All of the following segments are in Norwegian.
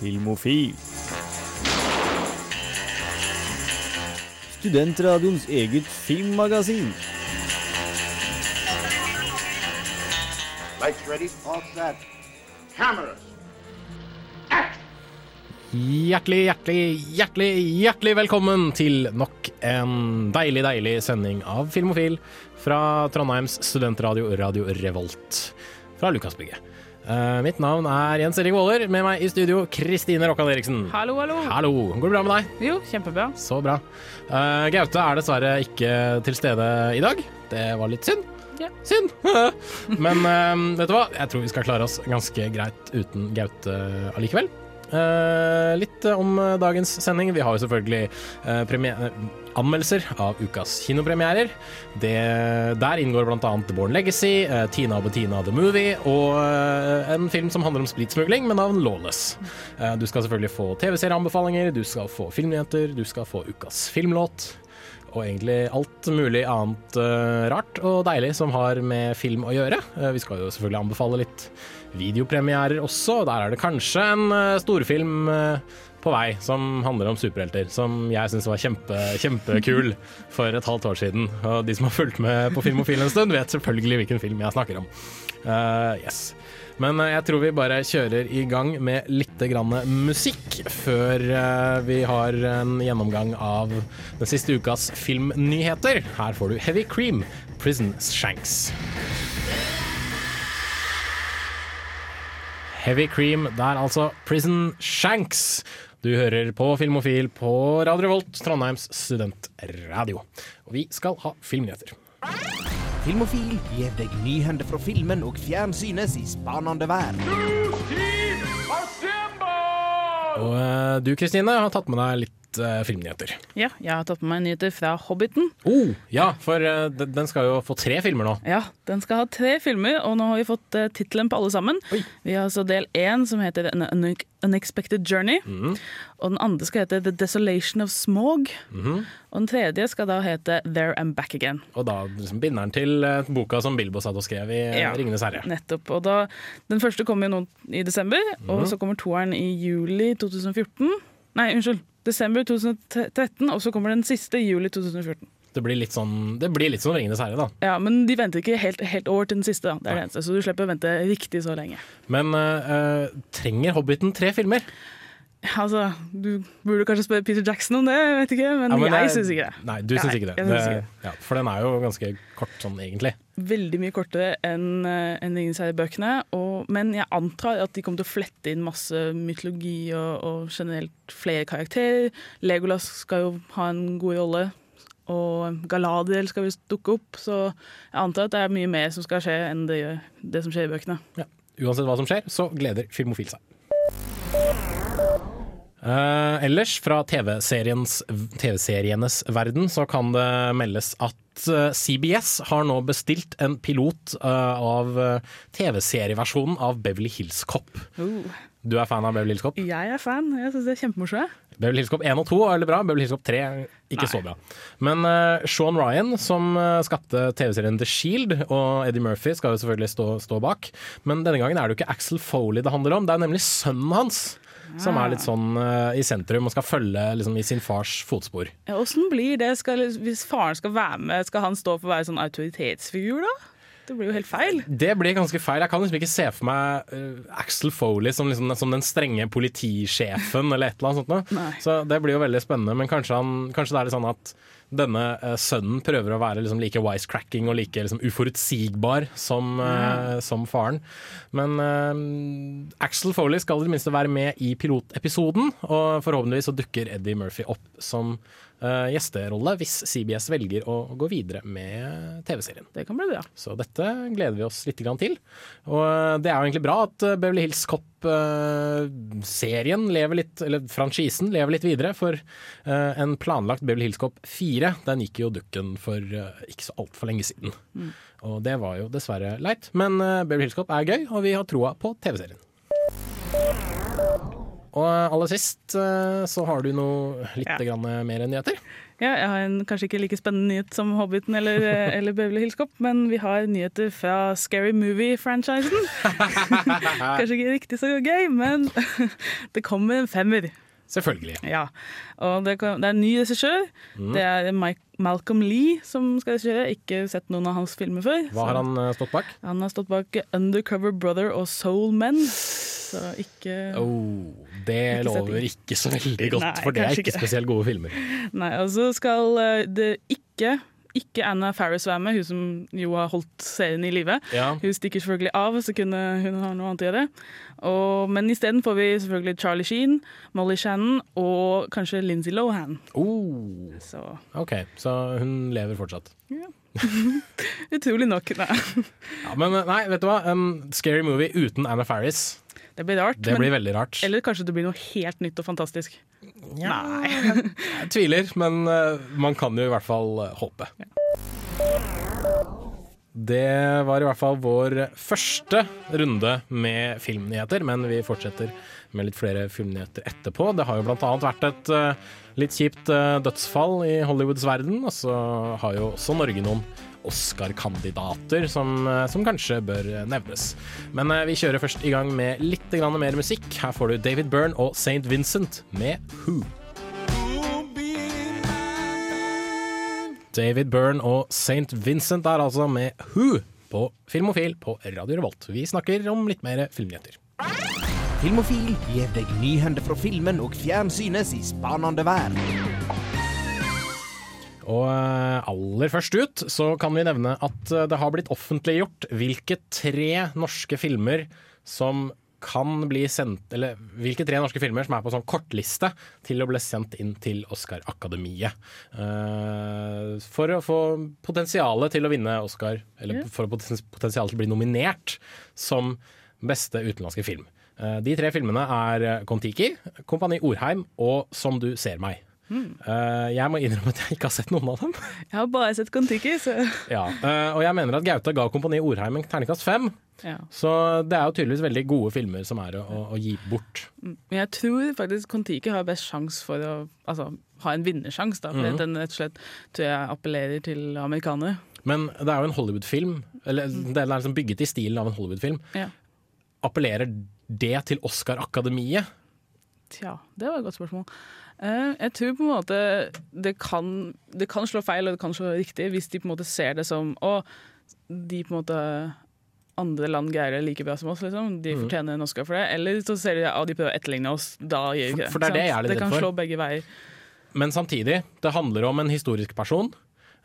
Filmofil. Studentradioens eget filmmagasin. Lights ready, all set. Cameras. Hjertelig, hjertelig, hjertelig, hjertelig velkommen til nok en deilig, deilig sending av Filmofil fra Trondheims studentradio Radio Revolt fra Lukasbygget. Eh, mitt navn er Jens Erik Våler. Med meg i studio Kristine Rokkan Eriksen. Hallo, hallo. Hallo. Går det bra med deg? Jo, kjempebra. Så bra. Uh, Gaute er dessverre ikke til stede i dag. Det var litt synd. Ja. Synd! Men uh, vet du hva? Jeg tror vi skal klare oss ganske greit uten Gaute allikevel. Eh, litt om eh, dagens sending. Vi har jo selvfølgelig eh, eh, anmeldelser av ukas kinopremierer. Det, der inngår bl.a. The Born Legacy, eh, Tina og Bettina The Movie og eh, en film som handler om spritsmugling med navn Lawless. Eh, du skal selvfølgelig få TV-serieanbefalinger, du skal få filmnyheter, du skal få ukas filmlåt. Og egentlig alt mulig annet uh, rart og deilig som har med film å gjøre. Uh, vi skal jo selvfølgelig anbefale litt videopremierer også. Der er det kanskje en eh, storfilm eh, på vei som handler om superhelter, som jeg syns var kjempe, kjempekul for et halvt år siden. Og de som har fulgt med på Filmofil en stund, vet selvfølgelig hvilken film jeg snakker om. Uh, yes. Men jeg tror vi bare kjører i gang med litt grann musikk før vi har en gjennomgang av den siste ukas filmnyheter. Her får du Heavy Cream, Prison Shanks. Heavy Cream, der altså Prison Shanks. Du hører på Filmofil på Radio Revolt, Trondheims studentradio. Og vi skal ha filmnyheter. Filmofil gir deg nyhender fra filmen og fjernsynets i spanende vær. Og eh, du Kristine har tatt med deg litt eh, filmnyheter. Ja, jeg har tatt med meg nyheter fra Hobbiten. Oh, ja, for uh, den den skal jo få tre filmer nå. Ja, Den skal ha tre filmer, og nå har vi fått uh, tittelen på alle sammen. Oi. Vi har altså del én, som heter An Unexpected Journey. Mhm. Og den andre skal hete The Desolation of Smog. Og den tredje skal da hete There and Back Again. Og da liksom binder den til boka som Bilbo satt og skrev i Ja. Ringenes herre. Nettopp. Og da, den første kommer jo nå i desember, Mhm. og så kommer toeren i juli 2014. Nei, unnskyld. Desember 2013, og så kommer den siste i juli 2014. Det blir litt sånn Det blir litt sånn Ringenes herre, da. Ja, Men de venter ikke helt, helt over til den siste, da. Det er Nei. det eneste, så du slipper å vente riktig så lenge. Men eh, trenger Hobbiten tre filmer? Altså, Du burde kanskje spørre Peter Jackson om det, jeg vet ikke, men, Ja, men jeg det- syns ikke det. Nei, du syns ikke det. det ja, for den er jo ganske kort sånn, egentlig. Veldig mye kortere enn en Ringenes herre-bøkene. Men jeg antar at de kommer til å flette inn masse mytologi og, og generelt flere karakterer. Legolas skal jo ha en god rolle, og Galadiel skal visst dukke opp. Så jeg antar at det er mye mer som skal skje enn det, det som skjer i bøkene. Ja. Uansett hva som skjer, så gleder Filmofil seg. Eh, ellers, fra TV-serienes TV-serienes verden, så kan det meldes at eh, CBS har nå bestilt en pilot uh, av TV-serieversjonen av Beverly Hills Cop. Du er fan av Beverly Hills Cop? Jeg er fan. Jeg syns det er kjempemorsomt. Beverly Hills Cop 1 og 2 er veldig bra, Beverly Hills Cop 3 ikke Nei. så bra. Men uh, Sean Ryan, som skapte TV-serien The Shield, og Eddie Murphy skal jo selvfølgelig stå, stå bak. Men denne gangen er det jo ikke Axel Foley det handler om, det er nemlig sønnen hans. Som er litt sånn uh, i sentrum og skal følge liksom, i sin fars fotspor. Ja, blir det? Skal, hvis faren skal være med, skal han stå for å være sånn autoritetsfigur, da? Det blir jo helt feil. Det blir ganske feil. Jeg kan liksom ikke se for meg uh, Axel Foley som, liksom, som den strenge politisjefen eller et eller annet sånt. Så det blir jo veldig spennende, men kanskje, han, kanskje det er litt sånn at denne uh, sønnen prøver å være liksom like wisecracking og like liksom uforutsigbar som, eh, som faren. Men uh, Axel Foley skal i det minste være med i pilotepisoden, og forhåpentligvis så dukker Eddie Murphy opp som gjesterolle hvis CBS velger å gå videre med TV-serien. Det kan bli bra. Så dette gleder vi oss litt til. Og eh, det er jo egentlig bra at eh, Beverly Hills Cop-serien lever litt, eller franchisen lever litt videre. For eh, en planlagt Beverly Hills Cop 4, den gikk jo dukken for eh, ikke så altfor lenge siden. Og det var jo dessverre leit. Men eh, Beverly Hills Cop er gøy, og vi har troa på TV-serien. Og aller sist eh, så har du noe litt Ja. grann mer nyheter. Ja, jeg har en kanskje ikke like spennende nyhet som Hobbiten eller, eh, eller Beverly Hills Cop, men vi har nyheter fra Scary Movie-franchisen. kanskje ikke riktig så gøy, men det kommer en femmer. Selvfølgelig. Ja. Og det, det er en ny regissør. Mm. Det er Mike, Malcolm Lee som skal regissere. Ikke sett noen av hans filmer før. Hva har han eh, stått bak? Han har stått bak Undercover Brother og Soul Men. Så ikke Oh, det lover ikke så veldig godt, Nei, for det er ikke ikke. spesielt gode filmer. Nei, og så skal eh, det ikke ikke Anna Farris være med, hun som jo har holdt serien i live. Ja. Hun stikker selvfølgelig av, så kunne hun ha noe annet å gjøre. Og, men isteden får vi selvfølgelig Charlie Sheen, Molly Shannon og kanskje Lindsay Lohan. Oh, Så OK, så hun lever fortsatt. utrolig nok. Nei. Ja, men eh, nei, vet du hva? En scary movie uten Anna Faris, Det blir rart. det men, blir veldig rart. eller kanskje det blir noe helt nytt og fantastisk. Nei. Jeg tviler, men eh, man kan jo i hvert fall eh, håpe. Det var i hvert fall vår første runde med filmnyheter, men vi fortsetter med litt flere filmnyheter etterpå. Det har jo annet vært et eh, litt kjipt dødsfall i Hollywoods verden, og så har jo også Norge noen Oscar-kandidater som, eh, som kanskje bør eh, nevnes. Men eh, vi kjører først i gang med litt mer musikk. Her får du David Byrne og St. Vincent med Who. David Byrne og St. Vincent er altså med Who på Filmofil på Radio Revolt. Vi snakker om litt mer filmnyheter. Filmofil gir deg nyhender fra filmen og fjernsynets i spanende verden. Og eh, aller først ut så kan vi nevne at eh, det har blitt offentliggjort hvilke tre norske filmer som kan bli sendt Eller hvilke tre norske filmer som er på sånn kortliste til å bli sendt inn til Oscar-akademiet. Uh, for å få potensialet til å vinne Oscar, eller for å poten- potensialet til å bli nominert som beste utenlandske film. Uh, de tre filmene er Kon-Tiki, Kompani Orheim og Som du ser meg. Eh, jeg må innrømme at jeg ikke har sett noen av dem. Jeg har bare sett Kon-Tiki, så Ja, eh, og jeg mener at Gauta ga Kompani Orheim en terningkast fem. ja. Så det er jo tydeligvis veldig gode filmer som er å, å, gi bort. Men jeg tror faktisk Kon-Tiki har best sjanse for å altså, ha en vinnersjanse. da, mm For den rett og slett tror jeg appellerer til amerikanere. Men det er jo en Hollywood-film, eller den er liksom bygget i stilen av en Hollywood-film. Ja. Appellerer det til Oscar-akademiet? Tja, det var et godt spørsmål. Eh, jeg tror på en måte det kan, det kan slå feil og det kan slå riktig hvis de på en måte ser det som Å, de på en måte andre land greier det like bra som oss, liksom. De Mhm. fortjener en Oscar for det. Eller så ser de at de prøver å etterligne oss. Da gjør vi ikke det. For- for det er det jeg er litt Det kan for. slå begge veier. Men samtidig, det handler om en historisk person.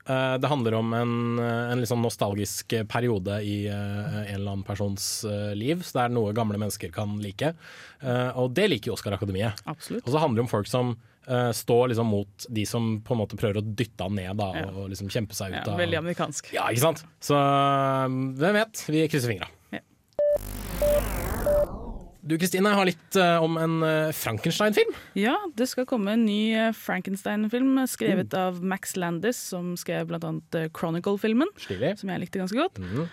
Eh, Det handler om en, eh, en sånn nostalgisk periode i eh, en eller annen persons liv. Så det er noe gamle mennesker kan like. Og det liker jo Oscar-akademiet. Og så handler det om folk som står liksom mot de som på en måte prøver å dytte han ned da, Ja. og liksom kjempe seg ut av veldig amerikansk. Ja, ikke sant? Så hvem vet? Vi krysser fingra. Du Kristine har litt uh, om en uh, Frankenstein-film. Ja, det skal komme en ny uh, Frankenstein-film skrevet Mm. av Max Landis, som skrev eh, Chronicle-filmen, som jeg likte ganske godt. Mm.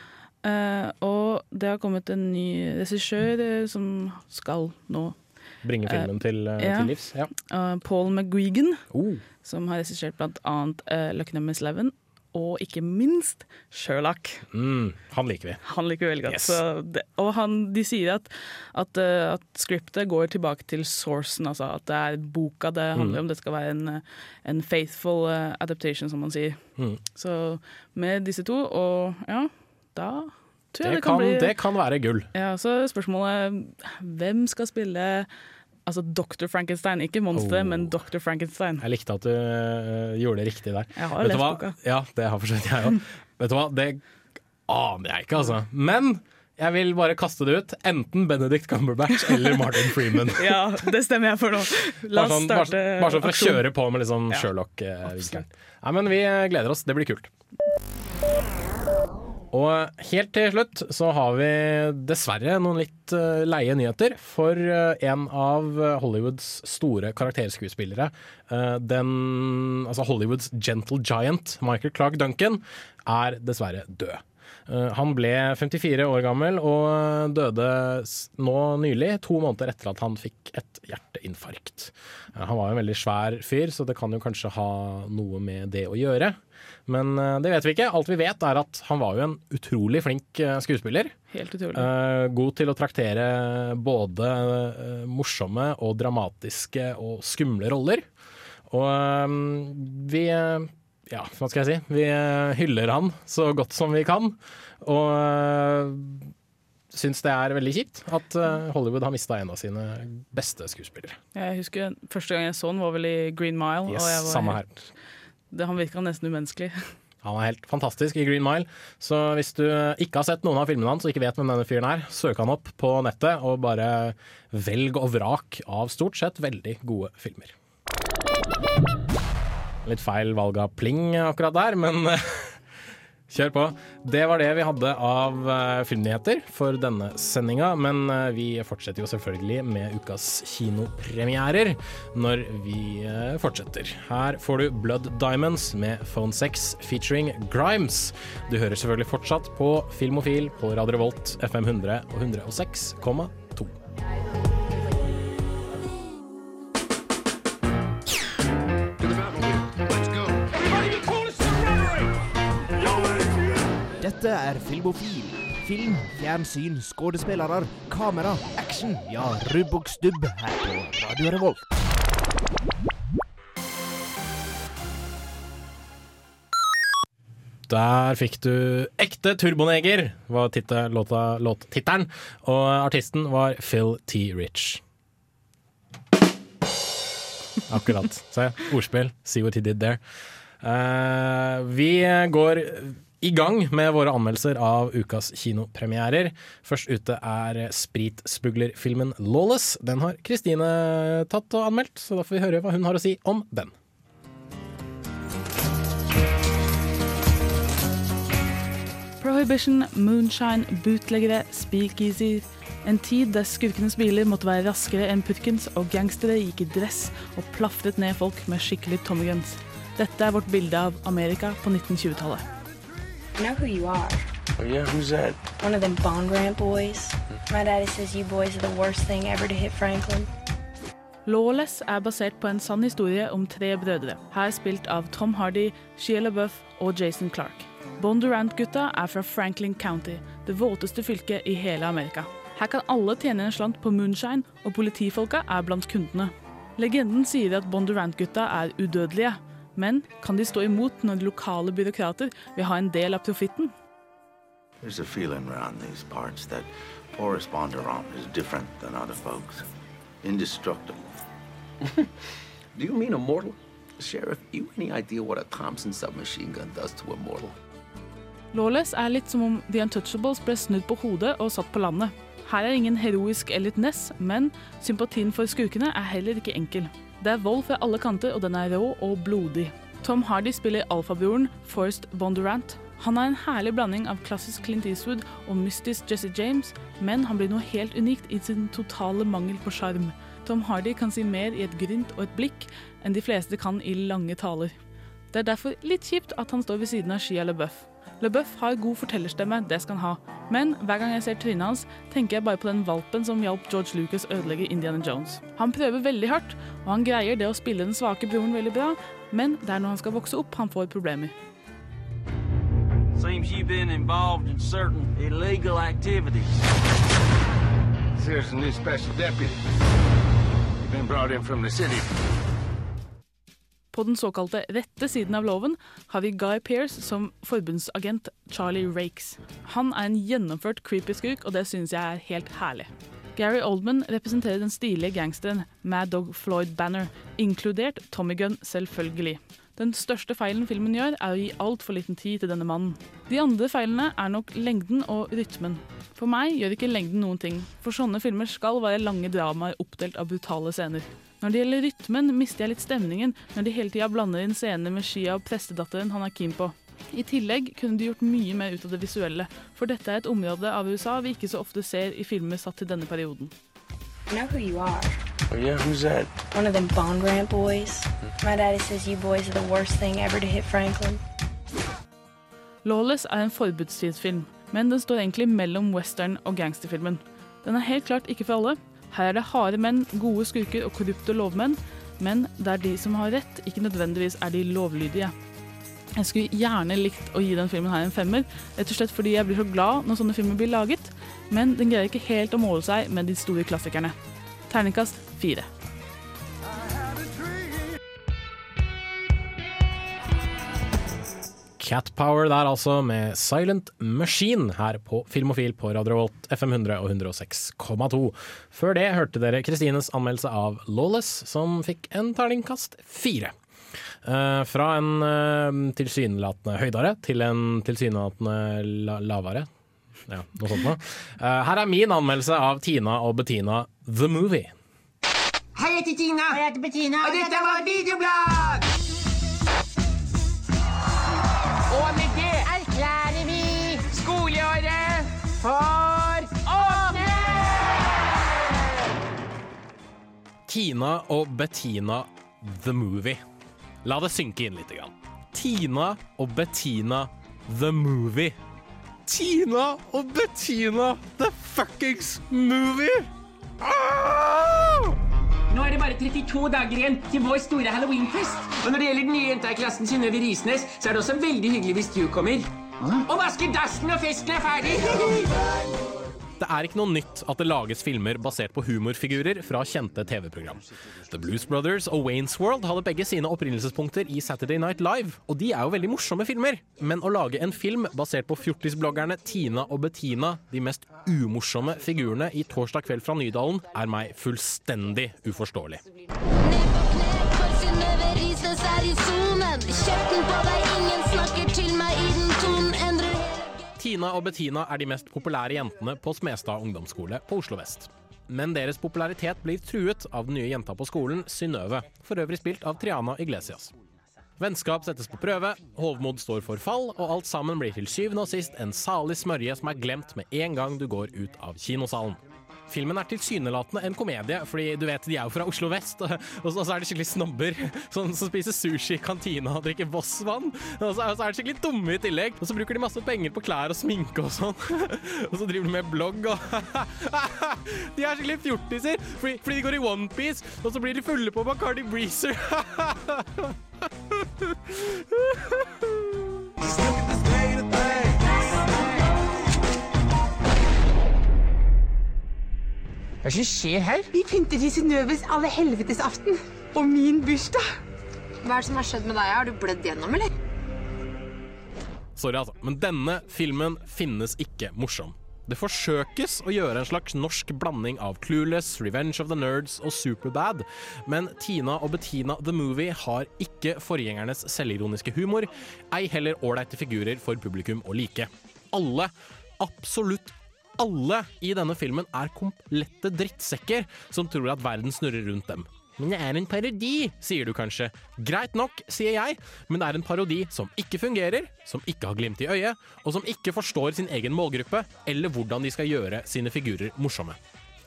Og det har kommet en ny regissør som skal nå Bringe filmen til, ja. til livs. Ja. Paul McGuigan, Oh. som har regissert annet uh, Lucky Number 11, og ikke minst Sherlock. Mm, han liker vi. Han liker vi veldig godt. Yes. Så det, og han, de sier at, at, eh, at scriptet går tilbake til sourcen, altså at det er boka det handler Mm. om. Det skal være en, eh, en faithful eh, adaptation, som man sier. Mm. Så med disse to, og ja, da tror jeg Det det, kan, kan, bli det kan være gull. Ja, Så spørsmålet hvem skal spille Altså Dr. Frankenstein, ikke monster, Oh. men Dr. Frankenstein. Jeg likte at du uh, gjorde det riktig der. Jeg har Vet lest boka. Ja, det har for jeg òg. Vet du hva, det aner jeg ikke, altså. Men jeg vil bare kaste det ut. Enten Benedict Cumberbatch eller Martin Freeman. Ja, det stemmer jeg for nå. La oss sånn, starte bare sånn for å kjøre på med liksom sånn Sherlock-vinkelen. Nei, men vi eh, gleder oss. Det blir kult. Og helt til slutt så har vi dessverre noen litt eh, leie nyheter. For eh, en av Hollywoods store karakterskuespillere, eh, den, altså Hollywoods gentle giant, Michael Clark Duncan, er dessverre død. Han ble 54 år gammel og døde nå nylig, to måneder etter at han fikk et hjerteinfarkt. Han var jo en veldig svær fyr, så det kan jo kanskje ha noe med det å gjøre. Men eh, det vet vi ikke. Alt vi vet er at han var jo en utrolig flink eh, skuespiller. Helt utrolig. Eh, god til å traktere både morsomme og dramatiske og skumle roller. Og vi Ja, hva skal jeg si? Vi hyller han så godt som vi kan. Og syns det er veldig kjipt at Hollywood har mista en av sine beste skuespillere. Jeg husker Første gang jeg så han var vel i Green Mile. Yes, og jeg var samme her. Det, Han virka nesten umenneskelig. Han er helt fantastisk i Green Mile. Så hvis du ikke har sett noen av filmene hans og ikke vet hvem denne fyren er, søk han opp på nettet og bare velg og vrak av stort sett veldig gode filmer. Litt feil valg av pling akkurat der, men kjør på. Det var det vi hadde av eh, filmnyheter for denne sendinga, men eh, vi fortsetter jo selvfølgelig med ukas kinopremierer når vi eh, fortsetter. Her får du Blood Diamonds med Phone 6 featuring Grimes. Du hører selvfølgelig fortsatt på Filmofil på Radio Revolt, FM 100 og 106,2. Dette er Filmofil. Film, fjernsyn, skuespillere, kamera, action. Ja, rubb og stubb her på Radio Revolt. Der fikk du Ekte Turboneger, var låttittelen. Og artisten var Phil T. Rich. Akkurat. Se, ordspill. See what he did there. Uh, vi går i gang med våre anmeldelser av ukas kinopremierer. Først ute er spritsmuglerfilmen Lawless. Den har Kristine tatt og anmeldt, så da får vi høre hva hun har å si om den. Prohibition, moonshine, bootleggere, speakeasy. En tid der skurkenes biler måtte være raskere enn purkens, og gangstere gikk i dress og plafret ned folk med skikkelig Tommy Dette er vårt bilde av Amerika på 1920-tallet. I know who you are. Oh, yeah, who's that? One of them Bond Ramp boys. My daddy says you boys are the worst thing ever to hit Franklin. Lawless er basert på en sann historie om tre brødre, her spilt av Tom Hardy, Shia LaBeouf og Jason Clark. Bondurant-gutta er fra Franklin County, det våteste fylket i hele Amerika. Her kan alle tjene en slant på moonshine, og politifolka er blant kundene. Legenden sier at Bondurant-gutta er udødelige, men kan de stå imot når lokale byråkrater vil ha en del av profitten? There's a feeling around these parts that Forrest Bondurant is different than other folks. Indestructible. Do you mean immortal? Sheriff, you any idea what a Thompson submachine gun does to a mortal? Lawless er litt som om The Untouchables ble snudd på hodet og satt på landet. Her er ingen heroisk Elliot Ness, men sympatien for skurkene er heller ikke enkel. Det er vold fra alle kanter, og den er rå og blodig. Tom Hardy spiller alfabroren Forrest Bondurant. Han er en herlig blanding av klassisk Clint Eastwood og mystisk Jesse James, men han blir noe helt unikt i sin totale mangel på sjarm. Tom Hardy kan si mer i et grynt og et blikk enn de fleste kan i lange taler. Det er derfor litt kjipt at han står ved siden av Shia LaBeouf. LaBeouf har god fortellerstemme, det skal han ha, men hver gang jeg ser trynet hans, tenker jeg bare på den valpen som hjalp George Lucas ødelegge Indiana Jones. Han prøver veldig hardt, og han greier det å spille den svake broren veldig bra, men det er når han skal vokse opp han får problemer. Seems you've been involved in certain illegal activities. There's a new special deputy. You've been brought in from the city. På den såkalte rette siden av loven har vi Guy Pearce som forbundsagent Charlie Rakes. Han er en gjennomført creepy skurk, og det synes jeg er helt herlig. Gary Oldman representerer den stilige gangsteren Mad Dog Floyd Banner, inkludert Tommy Gunn, selvfølgelig. Den største feilen filmen gjør, er å gi altfor liten tid til denne mannen. De andre feilene er nok lengden og rytmen. For meg gjør ikke lengden noen ting, for sånne filmer skal være lange dramaer oppdelt av brutale scener. Når det gjelder rytmen, mister jeg litt stemningen når de hele tida blander inn scener med Shia og prestedatteren han er keen på. I tillegg kunne de gjort mye mer ut av det visuelle, for dette er et område av USA vi ikke så ofte ser i filmer satt til denne perioden. I know who you are. Oh, yeah, who's that? One of them Bond Ramp boys. My daddy says you boys are the worst thing ever to hit Franklin. Lawless er en forbudstidsfilm, men den står egentlig mellom western og gangsterfilmen. Den er helt klart ikke for alle. Her er det harde menn, gode skurker og korrupte lovmenn, men det er de som har rett, ikke nødvendigvis er de lovlydige. Jeg skulle gjerne likt å gi den filmen her en femmer, rett og slett fordi jeg blir så glad når sånne filmer blir laget, men den greier ikke helt å måle seg med de store klassikerne. Terningkast fire. Cat Power der altså, med Silent Machine her på Filmofil på Radio FM 100 og 106,2. Før det hørte dere Kristines anmeldelse av Lawless, som fikk en terningkast fire. Uh, fra en uh, tilsynelatende høydere til en tilsynelatende la lavere. Ja, noe sånt noe. Uh, her er min anmeldelse av Tina og Bettina The Movie. Hei, jeg heter Tina. Og jeg heter Bettina. Og dette var Videoblad! For Åsne! Tina og Bettina The Movie. La det synke inn litt. Grann. Tina og Bettina The Movie. Tina og Bettina The Fuckings Movie! Ah! Nå er det bare 32 dager igjen til vår store halloweenfest. Og når det gjelder den nye jenta i klassen, Synnøve Risnes, så er det også veldig hyggelig hvis du kommer. Og vaske dassen når festen er ferdig! Det er ikke noe nytt at det lages filmer basert på humorfigurer fra kjente TV-program. The Blues Brothers og Waynes World hadde begge sine opprinnelsespunkter i Saturday Night Live, og de er jo veldig morsomme filmer. Men å lage en film basert på fjortisbloggerne Tina og Bettina, de mest umorsomme figurene i Torsdag kveld fra Nydalen, er meg fullstendig uforståelig. Ned på kne, korsen Synnøve Risnes er i sonen. Kjeften på deg, ingen snakker til meg Tina og Bettina er de mest populære jentene på Smestad ungdomsskole på Oslo vest. Men deres popularitet blir truet av den nye jenta på skolen, Synnøve, for øvrig spilt av Triana Iglesias. Vennskap settes på prøve, hovmod står for fall, og alt sammen blir til syvende og sist en salig smørje som er glemt med en gang du går ut av kinosalen. Filmen er tilsynelatende en komedie, fordi du vet de er jo fra Oslo vest, og så er de skikkelig snobber som, som spiser sushi i kantina og drikker Voss-vann. Og så er de skikkelig dumme i tillegg, og så bruker de masse penger på klær og sminke og sånn. Og så driver de med blogg og De er skikkelig fjortiser fordi, fordi de går i onepiece, og så blir de fulle på Bacardi Breezer. Hva er det som skjer her? Vi pynter til Synnøves alle helvetes aften. Og min bursdag. Hva er det som har skjedd med deg? Har du blødd gjennom, eller? Sorry, altså, men denne filmen finnes ikke morsom. Det forsøkes å gjøre en slags norsk blanding av Clueless, Revenge of the Nerds og Superbad, men Tina og Bettina The Movie har ikke forgjengernes selvironiske humor, ei heller ålreite figurer for publikum å like. Alle, absolutt alle i denne filmen er komplette drittsekker som tror at verden snurrer rundt dem. Men det er en parodi, sier du kanskje. Greit nok, sier jeg, men det er en parodi som ikke fungerer, som ikke har glimt i øyet, og som ikke forstår sin egen målgruppe, eller hvordan de skal gjøre sine figurer morsomme.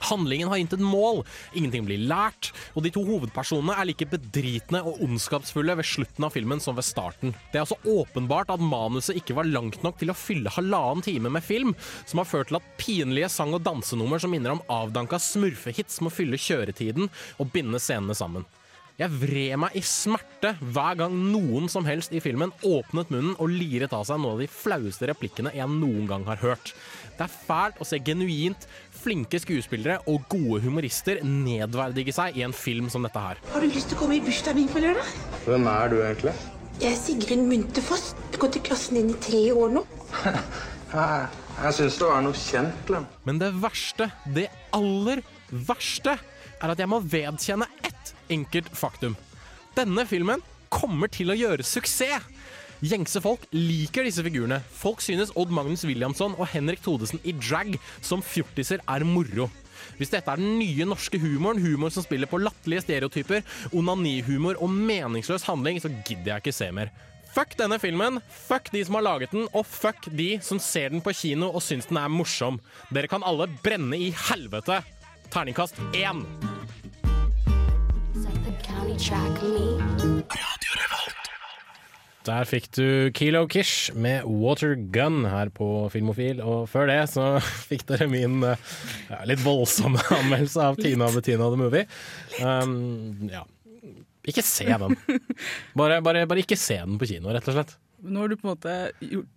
Handlingen har intet mål, ingenting blir lært, og de to hovedpersonene er like bedritne og ondskapsfulle ved slutten av filmen som ved starten. Det er altså åpenbart at manuset ikke var langt nok til å fylle halvannen time med film, som har ført til at pinlige sang- og dansenummer som minner om avdanka smurfehits må fylle kjøretiden og binde scenene sammen. Jeg vred meg i smerte hver gang noen som helst i filmen åpnet munnen og liret av seg noen av de flaueste replikkene jeg noen gang har hørt. Det er fælt å se genuint flinke skuespillere og gode humorister nedverdige seg i en film som dette her. Har du lyst til å komme i bursdagen min på lørdag? Hvem er du egentlig? Jeg er Sigrun Munterfoss. Jeg har gått i klassen din i tre år nå. Jeg, jeg syns det var noe kjent, Lem. Men det verste, det aller verste, er at jeg må vedkjenne ett enkelt faktum. Denne filmen kommer til å gjøre suksess. Gjengse folk liker disse figurene. Folk synes Odd Magnus Williamson og Henrik Thodesen i drag som fjortiser er moro. Hvis dette er den nye norske humoren, humor som spiller på latterlige stereotyper, onanihumor og meningsløs handling, så gidder jeg ikke se mer. Fuck denne filmen, fuck de som har laget den, og fuck de som ser den på kino og syns den er morsom. Dere kan alle brenne i helvete. Terningkast én. Radio county track me. Der fikk du Kilo Kish med Water Gun her på Filmofil, og før det så fikk dere min eh, ja, litt voldsomme anmeldelse av Tina og Bettina the Movie. Um, ja. Ikke se den. Bare, bare, bare ikke se den på kino, rett og slett. Nå har du på en måte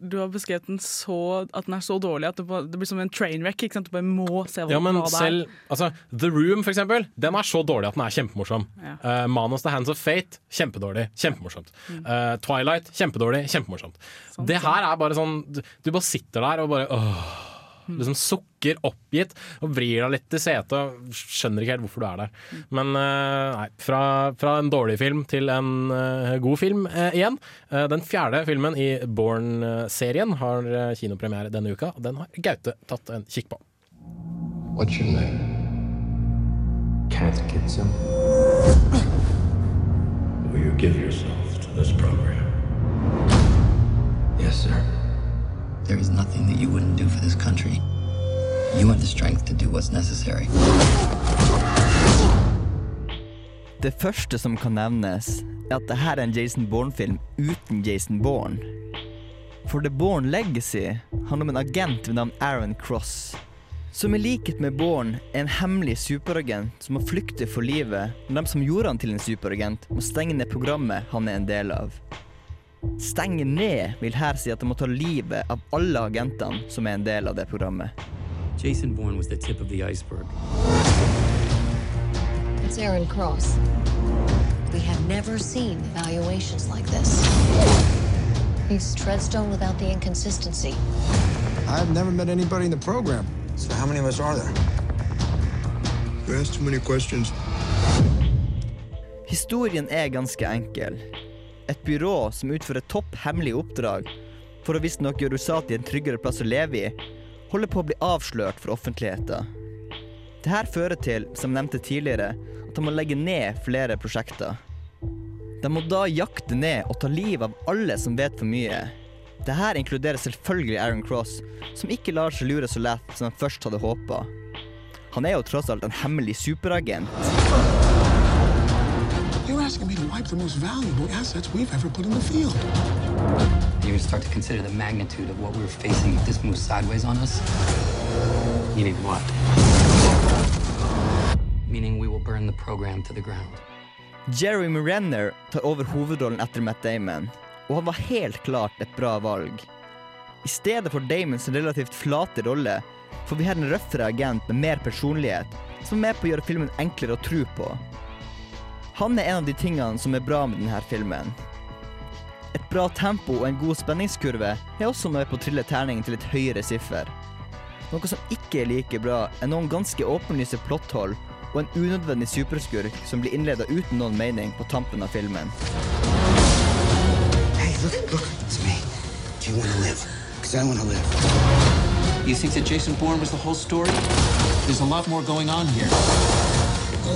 Du har beskrevet den så at den er så dårlig at det, bare, det blir som en trainwreck. Ikke sant? Du bare må se hva, Ja, men hva det er. selv altså, The Room, for eksempel, den er så dårlig at den er kjempemorsom. Ja. Uh, Manos The Hands of Fate, kjempedårlig. Kjempemorsomt. Eh, Twilight, kjempedårlig. Kjempemorsomt. det her er bare sånn Du, du bare sitter der og bare åh, Liksom sukker oppgitt og vrir deg litt i setet og skjønner ikke helt hvorfor du er der. Men eh, nei, fra, fra en dårlig film til en eh, god film eh, igjen. Eh, den fjerde filmen i Born-serien har kinopremiere denne uka, og den har Gaute tatt en kikk på. What's your name? Catechism? Will you give yourself to this program? Yes, sir. There is nothing that you wouldn't do for this country. You have the strength to do what's necessary. Det første som kan nevnes, er at dette er en Jason Bourne-film uten Jason Bourne. For The Bourne Legacy handler om en agent ved navn Aaron Cross. Som i likhet med Bourne er en hemmelig superagent som må flykte for livet når de som gjorde han til en superagent, må stenge ned programmet han er en del av. Stenge ned vil her si at de må ta livet av alle agentene som er en del av det programmet. Jason Bourne was the tip of the iceberg. It's Aaron Cross. We have never seen evaluations like this. He's Treadstone without the inconsistency. I've never met anybody in the program. So how many of us are there? You ask too many questions. Historien er ganske enkel. Et byrå som utfører topp hemmelige oppdrag for å visstnok gjøre USA til en tryggere plass å leve i, holder på å bli avslørt for offentligheten. Dette fører til, som nevnte tidligere, at de må legge ned flere prosjekter. De må da jakte ned og ta livet av alle som vet for mye. Dette inkluderer selvfølgelig Aaron Cross, som ikke lar seg lure så lett som han først hadde håpa. Han er jo tross alt en hemmelig superagent. Asking me to wipe the most valuable assets we've ever put in the field. You would start to consider the magnitude of what we were facing if this moves sideways on us. Meaning what? Meaning we will burn the program to the ground. Jeremy Renner tar over hovedrollen etter Matt Damon, og han var helt klart et bra valg. I stedet for Damons relativt flate rolle får vi her en røffere agent med mer personlighet, som er med på å gjøre filmen enklere å tro på. Han er en av de tingene som er bra med denne filmen. Et bra tempo og en god spenningskurve er også med på å trille terningen til et høyere siffer. Noe som ikke er like bra, er noen ganske åpenlyse plotthold og en unødvendig superskurk som blir innleda uten noen mening på tampen av filmen. Hey, look, look, it's me. Do you want to live? Because I want to live. You think that Jason Bourne was the whole story? There's a lot more going on here.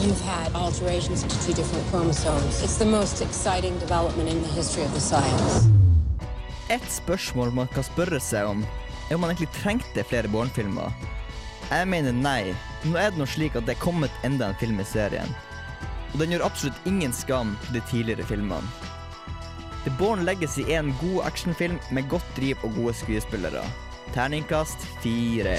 You've had alterations to two different chromosomes. It's the most exciting development in the history of the science. Et spørsmål man kan spørre seg om, er om man egentlig trengte flere barnefilmer. Jeg mener nei. Nå er det nå slik at det er kommet enda en film i serien. Og den gjør absolutt ingen skam til de tidligere filmene. The Born Legacy er en god actionfilm med godt driv og gode skuespillere. Terningkast fire.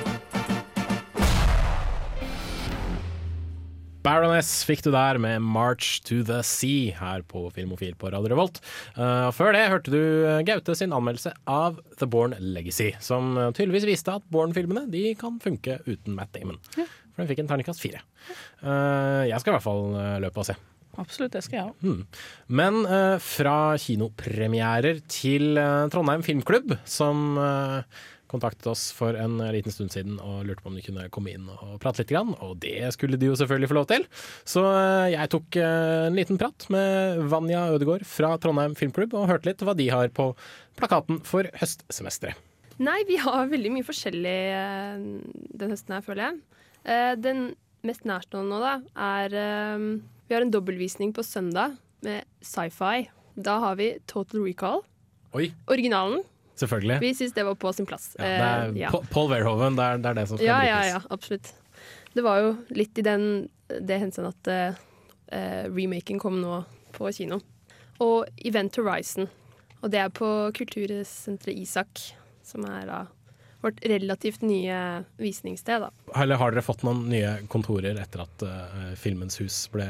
Baroness fikk du der med 'March to the Sea' her på Filmofil på Radio Revolt. Uh, før det hørte du eh, Gaute sin anmeldelse av The Born Legacy, som eh, tydeligvis viste at Born-filmene de kan funke uten Matt Damon. For den fikk en terningkast fire. Uh, jeg skal i hvert fall løpe og se. Absolutt, det skal jeg òg. Hmm. Men uh, fra kinopremierer til Trondheim Filmklubb, som kontaktet oss for en liten stund siden og lurte på om de kunne komme inn og prate litt. Grann, og det skulle de jo selvfølgelig få lov til. Så eh, jeg tok eh, en liten prat med Vanja Ødegaard fra Trondheim Filmklubb og hørte litt hva de har på plakaten for høstsemesteret. Nei, vi har veldig mye forskjellig eh, den høsten her, føler jeg. Den mest nærstående nå, da, er Vi har en dobbeltvisning på søndag med sci-fi. Da har vi Total Recall. Oi, Originalen. Selvfølgelig. Vi syns det var på sin plass. Ja, det Eh, er ja. Paul Verhoeven, det er, det er det som skal Ja, ja, brukes. ja, absolutt. Det var jo litt i den, det henseende at uh, remaken kom nå på kino. Og Event Horizon. Og det er på Kultursenteret Isak, som er da vårt relativt nye visningssted, da. Eller har dere fått noen nye kontorer etter at uh, Filmens hus ble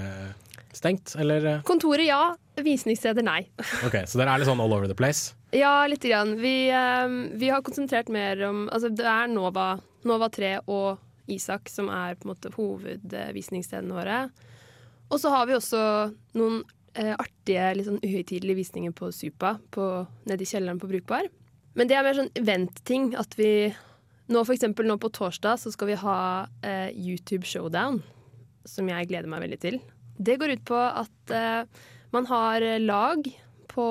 stengt, eller? Kontoret ja, visningssteder nei. Ok, så dere er litt sånn all over the place? Ja, lite grann. Vi, um, vi har konsentrert mer om Altså, det er Nova, Nova 3 og Isak som er på en måte hovedvisningsstedene våre. Og så har vi også noen uh, artige, litt sånn uhøytidelige visninger på Supa, på, nede i kjelleren på Brukbar. Men det er mer sånn event-ting. At vi nå for eksempel nå på torsdag så skal vi ha uh, YouTube Showdown, som jeg gleder meg veldig til. Det går ut på at uh, man har lag på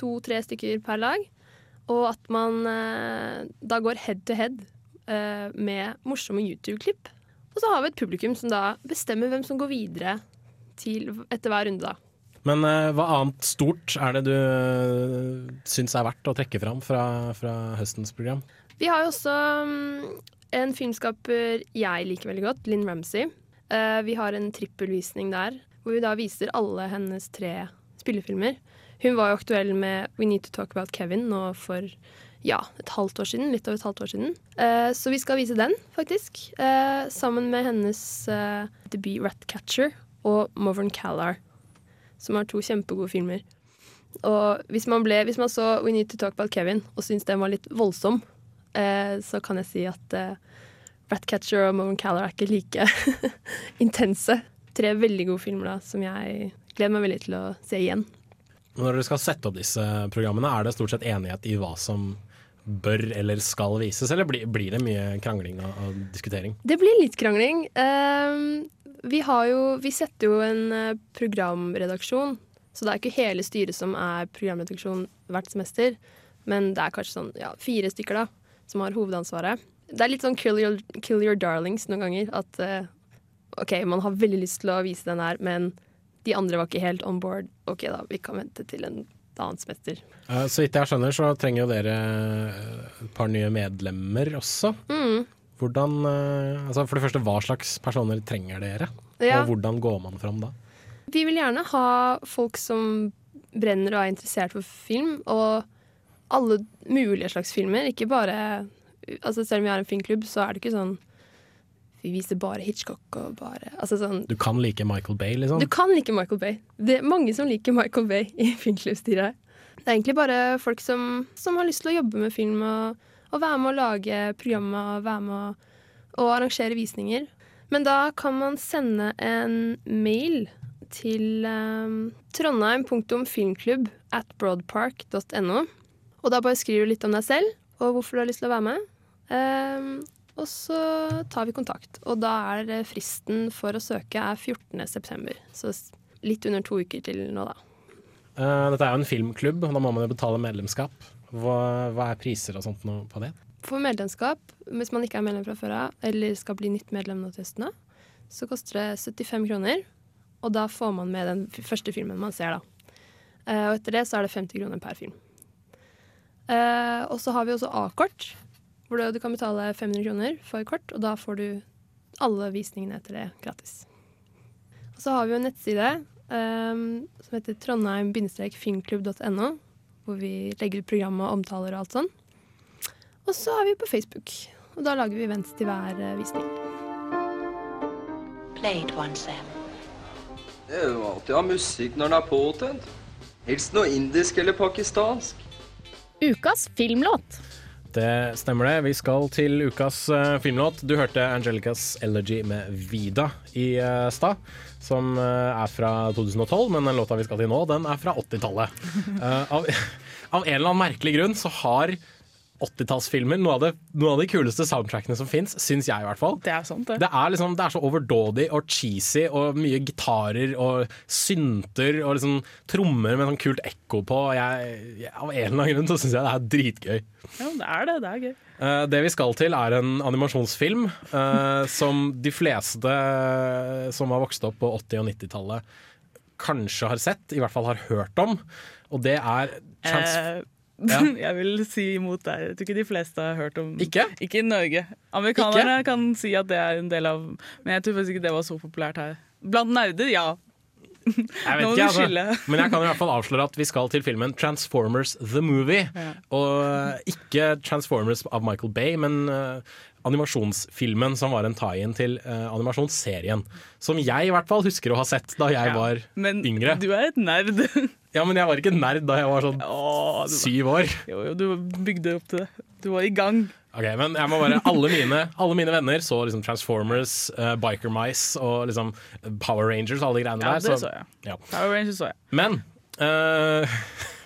to-tre stykker per lag, og at man eh, da går head to head eh, med morsomme YouTube-klipp. Og så har vi et publikum som da bestemmer hvem som går videre til, etter hver runde, da. Men eh, hva annet stort er det du uh, syns er verdt å trekke fram fra, fra høstens program? Vi har jo også um, en filmskaper jeg liker veldig godt, Lynn Ramsey. Uh, vi har en trippelvisning der, hvor vi da viser alle hennes tre spillefilmer. Hun var jo aktuell med We Need To Talk About Kevin nå for ja, et halvt år siden. Litt over et halvt år siden. Eh, så vi skal vise den, faktisk. Eh, sammen med hennes eh, debut Ratcatcher og Movern Callar, som har to kjempegode filmer. Og hvis man, ble, hvis man så We Need To Talk About Kevin og syntes den var litt voldsom, eh, så kan jeg si at eh, Ratcatcher og Movern Callar er ikke like intense. Tre veldig gode filmer da, som jeg gleder meg veldig til å se igjen. Når dere skal sette opp disse programmene, er det stort sett enighet i hva som bør eller skal vises, eller blir, det mye krangling og, diskutering? Det blir litt krangling. Ehm, vi, jo, vi setter jo en eh, programredaksjon, så det er ikke hele styret som er programredaksjon hvert semester. Men det er kanskje sånn ja, fire stykker da, som har hovedansvaret. Det er litt sånn kill your, kill your darlings noen ganger. At eh, OK, man har veldig lyst til å vise den her, men de andre var ikke helt on board. OK, da, vi kan vente til en annen semester. Så vidt jeg skjønner, så trenger jo dere eh, et par nye medlemmer også. Mm. Hvordan, eh, altså for det første, hva slags personer trenger dere? Ja. Og hvordan går man fram da? Vi vil gjerne ha folk som brenner og er interessert for film, og alle mulige slags filmer. Ikke bare altså Selv om vi har en filmklubb, så er det ikke sånn vi viser bare Hitchcock og bare altså sånn, Du kan like Michael Bay, liksom? Du kan like Michael Bay. Det er mange som liker Michael Bay i filmklubbstyret. Det er egentlig bare folk som, som har lyst til å jobbe med film og, og være med å lage programmer og være med å, arrangere visninger. Men da kan man sende en mail til um, trondheim.filmklubb at broadpark.no. Og da bare skriver du litt om deg selv og hvorfor du har lyst til å være med. Um, og så tar vi kontakt. Og da er fristen for å søke er 14. september. Så litt under to uker til nå, da. Eh, dette er jo en filmklubb, og da må man jo betale medlemskap. Hva, hva er priser og sånt på det? For medlemskap, hvis man ikke er medlem fra før av, eller skal bli nytt medlem nå til høsten, så koster det 75 kroner. Og da får man med den første filmen man ser, da. Eh, og etter det så er det 50 kroner per film. Eh, og så har vi også A-kort, hvor du, du kan betale 500 kroner for kort, og da får du alle visningene etter det gratis. Og så har vi jo en nettside um, som heter trondheim-filmklubb.no, hvor vi legger ut program og omtaler og alt sånn. Og så er vi på Facebook, og da lager vi events til hver eh, visning. Once, Det er jo alltid av ha musikk når den er påtent. Helst noe indisk eller pakistansk. Ukas filmlåt. Det stemmer det. Vi skal til ukas uh, filmlåt. Du hørte Angelicas Elegy med Vida i uh, stad. Som uh, er fra 2012, men den låta vi skal til nå, den er fra 80-tallet. Eh, av, av en eller annen merkelig grunn så har 80-tallsfilmer. Noe, av det- noe av de kuleste soundtrackene som fins, syns jeg i hvert fall. Det er sant, det. Det er, liksom, det er så overdådig og cheesy og mye gitarer og synter og liksom trommer med sånn kult ekko på. Jeg, jeg, av en eller annen grunn så syns jeg det er dritgøy. Ja, det er det. Det er gøy. Uh, det vi skal til er en animasjonsfilm uh, som de fleste som har vokst opp på 80- og 90-tallet kanskje har sett, i hvert fall har hørt om. Og det er Trans Eh, Ja. Jeg vil si imot deg. Jeg tror ikke de fleste har hørt om Ikke? Ikke i Norge. Amerikanerne kan si at det er en del av Men jeg tror faktisk ikke det var så populært her. Blant nerder, ja. Jeg vet Nå må ikke, du skille. altså. Men jeg kan i hvert fall avsløre at vi skal til filmen Transformers The Movie. Ja. Og ikke Transformers av Michael Bay, men eh, animasjonsfilmen som var en tie-in til uh, animasjonsserien. Som jeg i hvert fall husker å ha sett da jeg Ja, var Men yngre. du er et nerd. Ja, men jeg var ikke nerd da jeg var sånn Åh, var- syv år. Jo, jo, du bygde opp til det. Du var i gang. Ok, men jeg må bare, alle mine, alle mine venner så liksom Transformers, uh, Biker Mice og liksom Power Rangers og alle de greiene Ja, der. det så jeg. Ja. Power Rangers så jeg. Men uh,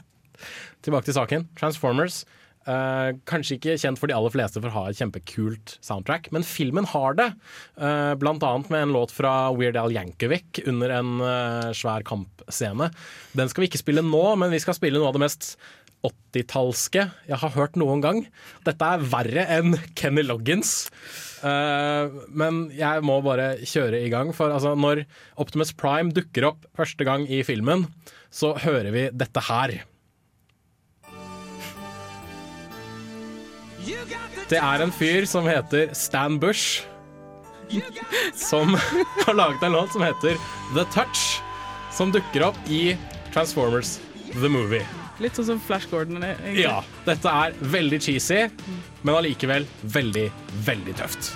tilbake til saken. Transformers. Eh, kanskje ikke kjent for de aller fleste for å ha et kjempekult soundtrack, men filmen har det. Uh, blant annet med en låt fra Weird Al Yankovic under en uh, svær kampscene. Den skal vi ikke spille nå, men vi skal spille noe av det mest 80-tallske jeg har hørt noen gang. Dette er verre enn Kenny Loggins. Uh, men jeg må bare kjøre i gang, for altså, når Optimus Prime dukker opp første gang i filmen, så hører vi dette her. Det er en fyr som heter Stan Bush, som har laget en låt som heter The Touch, som dukker opp i Transformers The Movie. Litt sånn som Flash Gordon. egentlig. Ja, dette er veldig cheesy, men allikevel veldig, veldig tøft.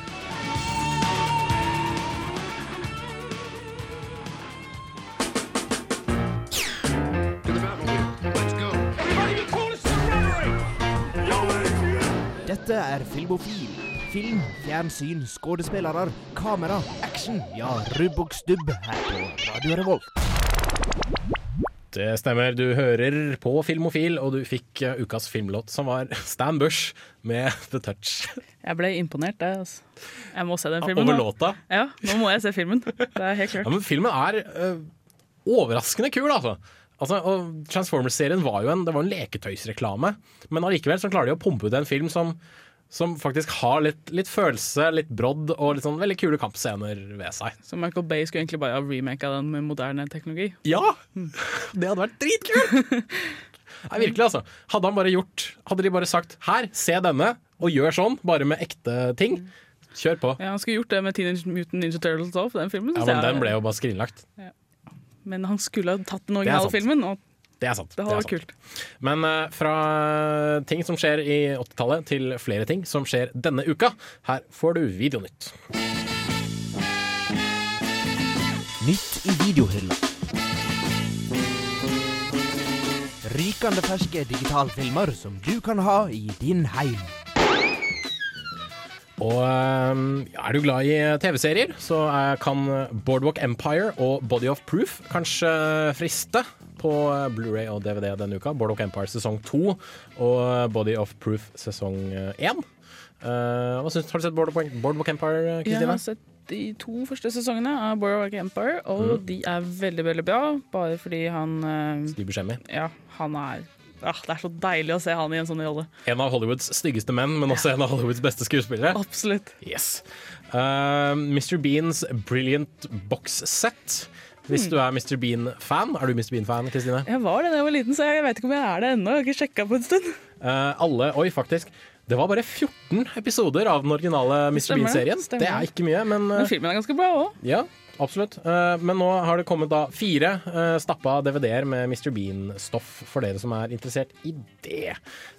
Dette er Filmofil. Film, fjernsyn, skuespillere, kamera, action. Ja, rubb og stubb her på Radio Revolt. Det stemmer, du hører på Filmofil, og du fikk eh, ukas filmlåt, som var Stan Bush med The Touch. Jeg ble imponert, jeg. Altså. Jeg må se den filmen. Over nå. låta? Ja, nå må jeg se filmen. Det er helt Ja, men filmen er øh, overraskende kul, altså. Altså Transformers-serien var jo en, det var en leketøysreklame, men allikevel så klarer de å pumpe ut en film som, som faktisk har litt, litt følelse, litt brodd og litt sånn veldig kule kampscener ved seg. Så Michael Bay skulle egentlig bare ha remaka den med moderne teknologi. Ja! Det hadde vært dritkult! Nei, virkelig, altså. Hadde han bare gjort Hadde de bare sagt 'her, se denne', og gjør sånn, bare med ekte ting, kjør på. Ja, Han skulle gjort det med Teenage Mutant Ninja Turtles òg, for den filmen. Ja, men jeg- den ble jo bare skrinlagt. Men han skulle ha tatt den originale filmen. Og Det er sant. det det hadde er vært sant. kult. Men uh, fra ting som skjer i 80-tallet, til flere ting som skjer denne uka. Her får du Videonytt. Nytt i videohylla. Rykende ferske digitalfilmer som du kan ha i din heim. Og eh, er du glad i TV-serier, så eh, kan Boardwalk Empire og Body of Proof kanskje friste på eh, Blu-ray og DVD denne uka. Boardwalk Empire sesong to og Body of Proof sesong én. Eh, hva synes, har du sett Boardwalk, Boardwalk Empire, Jeg har sett de to første sesongene av Boardwalk Empire, og Mm. de er veldig, veldig bra. Bare fordi han eh, Steve Buscemi. Ja, han er ah, Det er så deilig å se han i en sånn rolle. En av Hollywoods styggeste menn, men også en av Hollywoods beste skuespillere. Absolutt. Yes. Uh, Mr. Beans Brilliant Box Set. Hvis Hmm. du er Mr. Bean-fan. Er du Mr. Bean-fan, Kristine? Jeg var det da jeg var liten, så jeg vet ikke om jeg er det ennå. Jeg har ikke sjekka på en stund. Uh, alle Oi, faktisk. Det var bare 14 episoder av den originale Mr. Bean-serien. Det er ikke mye, men, uh, Men filmen er ganske bra òg. Ja, absolutt. Uh, men nå har det kommet da fire uh, stappa DVD-er med Mr. Bean-stoff for dere som er interessert i det.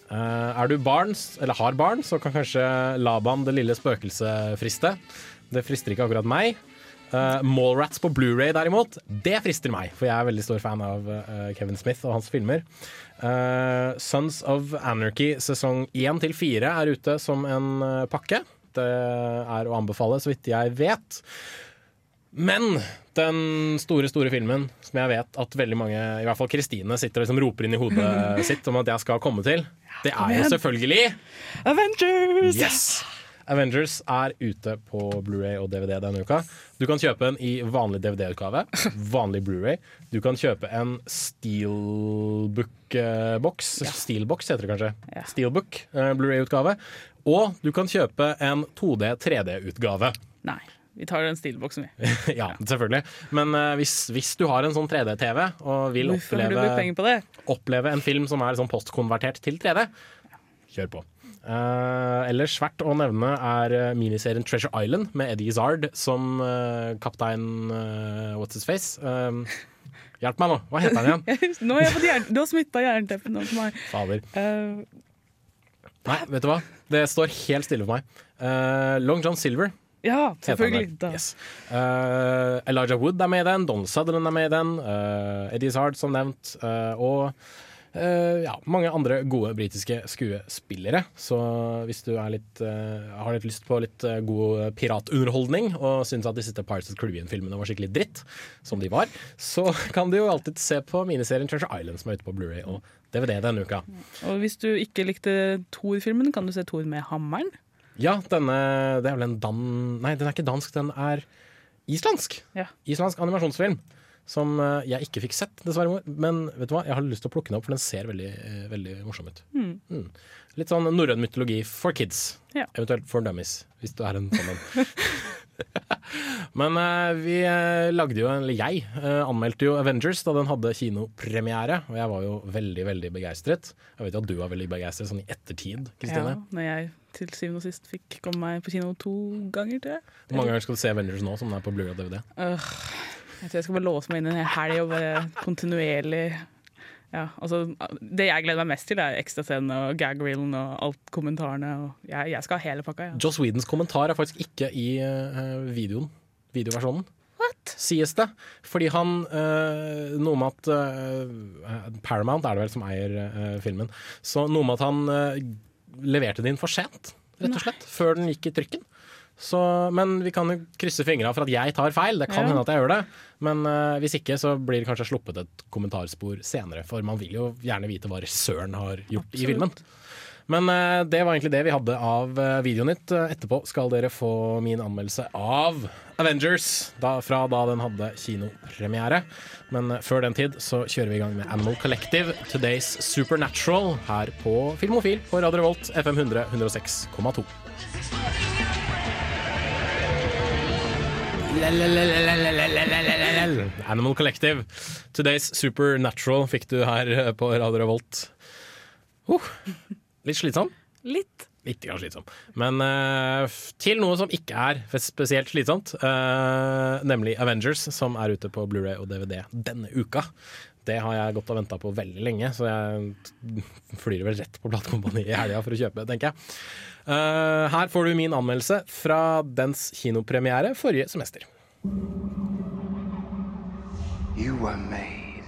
Uh, er du barn, eller har barn, så kan kanskje Laban det lille spøkelset friste. Det frister ikke akkurat meg. Uh, Mallrats på Blu-ray derimot, det frister meg, for jeg er veldig stor fan av uh, Kevin Smith og hans filmer. Uh, Sons of Anarchy sesong 1 til 4 er ute som en pakke. Det er å anbefale, så vidt jeg vet. Men den store store filmen som jeg vet at veldig mange, i hvert fall Kristine, sitter og liksom roper inn i hodet sitt om at jeg skal komme til, det er jo selvfølgelig Avengers! Yes! Avengers er ute på Blu-ray og DVD denne uka. Du kan kjøpe en i vanlig DVD-utgave, vanlig Blu-ray. Du kan kjøpe en Steelbook-boks. Steelbox heter det kanskje. Steelbook eh, Blu-ray-utgave. Og du kan kjøpe en 2D 3D-utgave. Nei, vi tar den stilboksen, vi. ja, selvfølgelig. Men uh, hvis, hvis du har en sånn 3D-TV og vil oppleve, oppleve en film som er sånn postkonvertert til 3D, kjør på. Uh, ellers verdt å nevne er eh, miniserien Treasure Island med Eddie Izzard som uh, kaptein uh, What's His Face. Eh, hjelp meg nå, hva heter han igjen? Nå har jeg. Du har smitta jernteppet nå for meg. Fader. Nei, vet du hva? Det står helt stille for meg. Long John Silver. Ja, selvfølgelig. Da. Yes. Uh, Elijah Wood er med i den, Donald Sutherland er med i den, uh, Eddie Zard, som nevnt, Uh, og ja, mange andre gode britiske skuespillere. Så hvis du litt, har litt lyst på litt god piratunderholdning og syns at de siste Pirates of Caribbean-filmene var skikkelig dritt, som de var, så kan du jo alltid se på miniserien Treasure Island som er ute på Blu-ray og DVD denne uka. Og hvis du ikke likte Thor-filmen, kan du se Thor med hammeren. Ja, denne Det er vel en dan... Nei, den er ikke dansk, den er islandsk. Ja. Islandsk animasjonsfilm. Som eh, jeg ikke fikk sett, dessverre. Men vet du hva, jeg har lyst til å plukke den opp, for den ser veldig, eh, veldig morsom ut. Mm. Mm. Litt sånn norrøn mytologi for kids. Ja. Eventuelt for dummies, hvis du er en sånn en. Men eh, vi lagde jo, eller jeg anmeldte jo Avengers da den hadde kinopremiere, og jeg var jo veldig, veldig begeistret. Jeg vet jo at du var veldig begeistret sånn i ettertid, Kristine. Ja, når jeg til syvende og sist fikk komme meg på kino to ganger til. Hvor mange ganger skal du se Avengers nå som den er på og DVD? Uh, jeg tror jeg skal bare låse meg inn en hel helg og bare kontinuerlig ja, altså, Det jeg gleder meg mest til, er ekstrascenene og gag-reelen og alt kommentarene. Og jeg, jeg skal ha hele pakka. Ja. Joss Whedons kommentar er faktisk ikke i uh, videoen. Videoversjonen. What? Sies det. Fordi han uh, Noe med at uh, Paramount er det vel som eier filmen. Så noe med at han leverte det inn for sent, rett og slett. Før den gikk i trykken. Så, men vi kan jo krysse fingra for at jeg tar feil. Det kan Ja. hende at jeg gjør det. Men uh, hvis ikke, så blir det kanskje sluppet et kommentarspor senere. For man vil jo gjerne vite hva regissøren har gjort i filmen. Men eh, det var egentlig det vi hadde av uh, Videonytt. Eh, etterpå skal dere få min anmeldelse av Avengers da, fra da den hadde kinopremiere. Men eh, før den tid så kjører vi i gang med Animal Collective, Today's Supernatural, her på Filmofil på Radio Revolt, FM 100 106,2. Animal Collective. Today's Supernatural fikk du her eh, på Radio Revolt. Uh, litt slitsom? Litt. Litt grann slitsom. Men uh, til noe som ikke er spesielt slitsomt, uh, nemlig Avengers, som er ute på Blu-ray og DVD denne uka. Det har jeg gått og venta på veldig lenge, så jeg flyr vel rett på platekompaniet i helga for å kjøpe, tenker jeg. Uh, her får du min anmeldelse fra dens kinopremiere forrige semester. You were made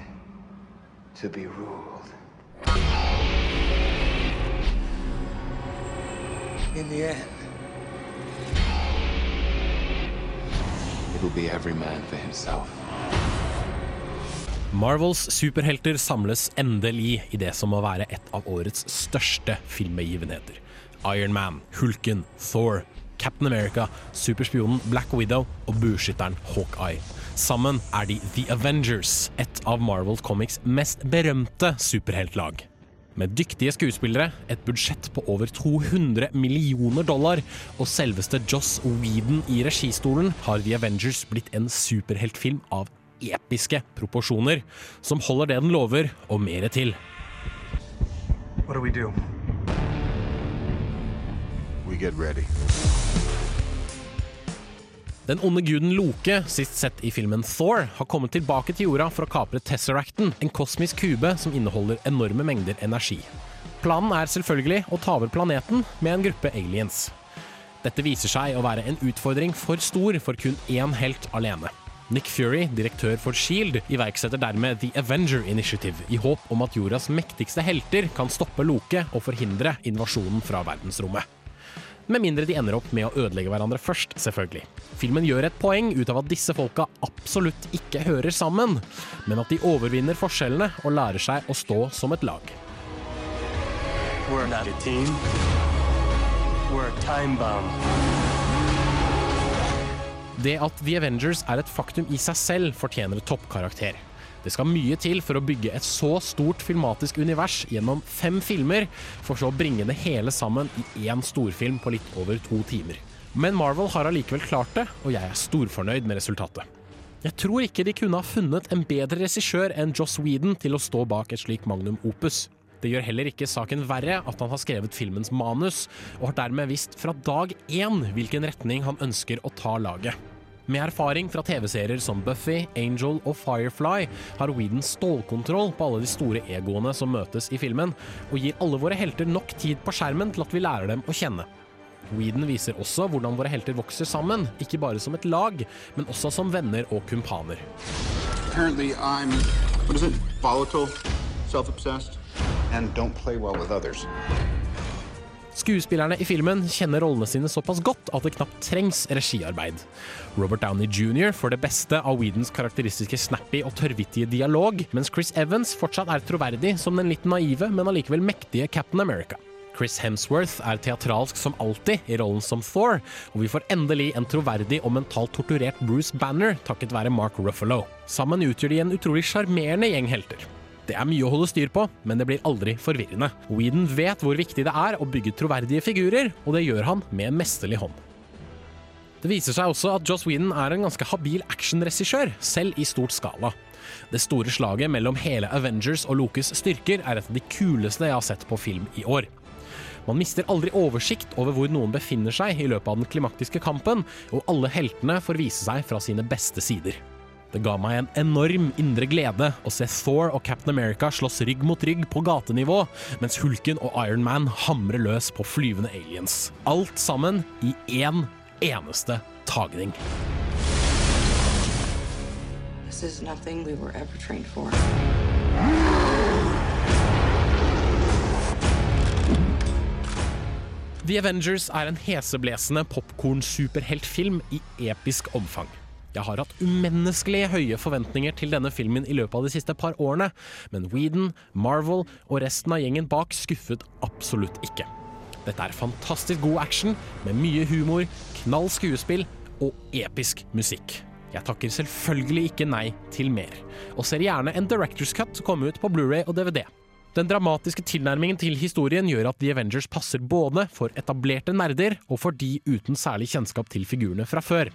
to be ruled. In the end, It'll be every man for himself. Marvels superhelter samles endelig i det som må være et av årets største filmbegivenheter. Iron Man, Hulken, Thor, Captain America, superspionen Black Widow og bueskytteren Hawkeye. Sammen er de The Avengers, et av Marvel Comics mest berømte superheltlag. Med dyktige skuespillere, et budsjett på over 200 millioner dollar og selveste Joss Whedon i registolen, har The Avengers blitt en superheltfilm av episke proporsjoner, som holder det den lover, og mer til. what do we do? We get ready. Den onde guden Loke, sist sett i filmen Thor, har kommet tilbake til jorda for å kapre Tesseracten, en kosmisk kube som inneholder enorme mengder energi. Planen er selvfølgelig å ta over planeten med en gruppe aliens. Dette viser seg å være en utfordring for stor for kun én helt alene. Nick Fury, direktør for Shield, iverksetter dermed The Avenger Initiative i håp om at jordas mektigste helter kan stoppe Loke og forhindre invasjonen fra verdensrommet. Med mindre de ender opp med å ødelegge hverandre først, selvfølgelig. Filmen gjør et poeng ut av at disse folka absolutt ikke hører sammen, men at de overvinner forskjellene og lærer seg å stå som et lag. We're not a team. We're a time bomb. Det at The Avengers er et faktum i seg selv, fortjener toppkarakter. Det skal mye til for å bygge et så stort filmatisk univers gjennom fem filmer, for så å bringe det hele sammen i én storfilm på litt over to timer. Men Marvel har allikevel klart det, og jeg er storfornøyd med resultatet. Jeg tror ikke de kunne ha funnet en bedre regissør enn Joss Whedon til å stå bak et slikt magnum opus. Det gjør heller ikke saken verre at han har skrevet filmens manus, og har dermed visst fra dag én hvilken retning han ønsker å ta laget. Med erfaring fra TV-serier som Buffy, Angel og Firefly har Whedon stålkontroll på alle de store egoene som møtes i filmen, og gir alle våre helter nok tid på skjermen til at vi lærer dem å kjenne. Whedon viser også hvordan våre helter vokser sammen, ikke bare som et lag, men også som venner og kumpaner. Well. Skuespillerne i filmen kjenner rollene sine såpass godt at det knapt trengs regiarbeid. Robert Downey jr. får det beste av Whedons karakteristiske snappy og tørrvittige dialog, mens Chris Evans fortsatt er troverdig som den litt naive, men allikevel mektige Captain America. Chris Hemsworth er teatralsk som alltid i rollen som Thor, og vi får endelig en troverdig og mentalt torturert Bruce Banner takket være Mark Ruffalo. Sammen utgjør de en utrolig sjarmerende gjeng helter. Det er mye å holde styr på, men det blir aldri forvirrende. Whedon vet hvor viktig det er å bygge troverdige figurer, og det gjør han med en mesterlig hånd. Det viser seg også at Joss Whedon er en ganske habil actionregissør, selv i stort skala. Det store slaget mellom hele Avengers og Lokes styrker er et av de kuleste jeg har sett på film i år. Man mister aldri oversikt over hvor noen befinner seg i løpet av den klimaktiske kampen, og alle heltene får vise seg fra sine beste sider. Det ga meg en enorm indre glede å se Thor og Captain America slåss rygg mot rygg på gatenivå, mens Hulken og Iron Man hamrer løs på flyvende aliens. Alt sammen i én eneste tagning. This is nothing we were ever trained for. The Avengers er en heseblesende popkorn-superheltfilm i episk omfang. Jeg har hatt umenneskelig høye forventninger til denne filmen i løpet av de siste par årene, men Whedon, Marvel og resten av gjengen bak skuffet absolutt ikke. Dette er fantastisk god action med mye humor, knall skuespill og episk musikk. Jeg takker selvfølgelig ikke nei til mer, og ser gjerne en Directors Cut komme ut på Blu-ray og DVD. Den dramatiske tilnærmingen til historien gjør at The Avengers passer både for etablerte nerder og for de uten særlig kjennskap til figurene fra før.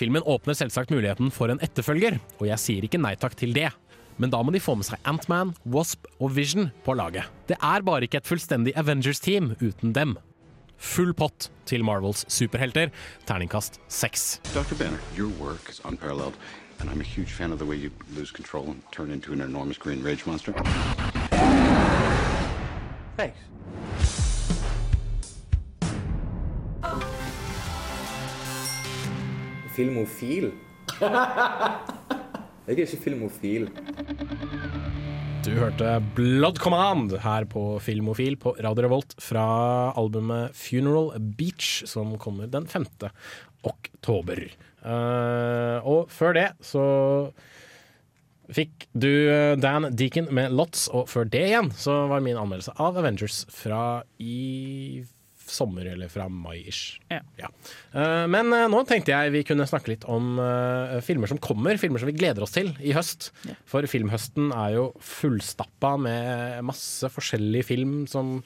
Filmen åpner selvsagt muligheten for en etterfølger, og jeg sier ikke nei takk til det. Men da må de få med seg Antman, Wasp og Vision på laget. Det er bare ikke et fullstendig Avengers-team uten dem. Full pott til Marvels superhelter. Terningkast seks. Dr. Banner, your work is unparalleled, and I'm a huge fan of the way you lose control and turn into an enormous green rage monster. Thanks. Filmofil? Jeg er ikke filmofil. Du hørte Blood Command her på Filmofil på Radio Revolt fra albumet Funeral Beach, som kommer den 5. oktober. Uh, og før det så fikk du eh, Dan Deacon med Lots, og før det igjen så var min anmeldelse av Avengers fra i sommer, eller fra mai-ish. Ja. Eh, men eh, nå tenkte jeg vi kunne snakke litt om eh, filmer som kommer, filmer som vi gleder oss til i høst. For filmhøsten er jo fullstappa med masse forskjellig film som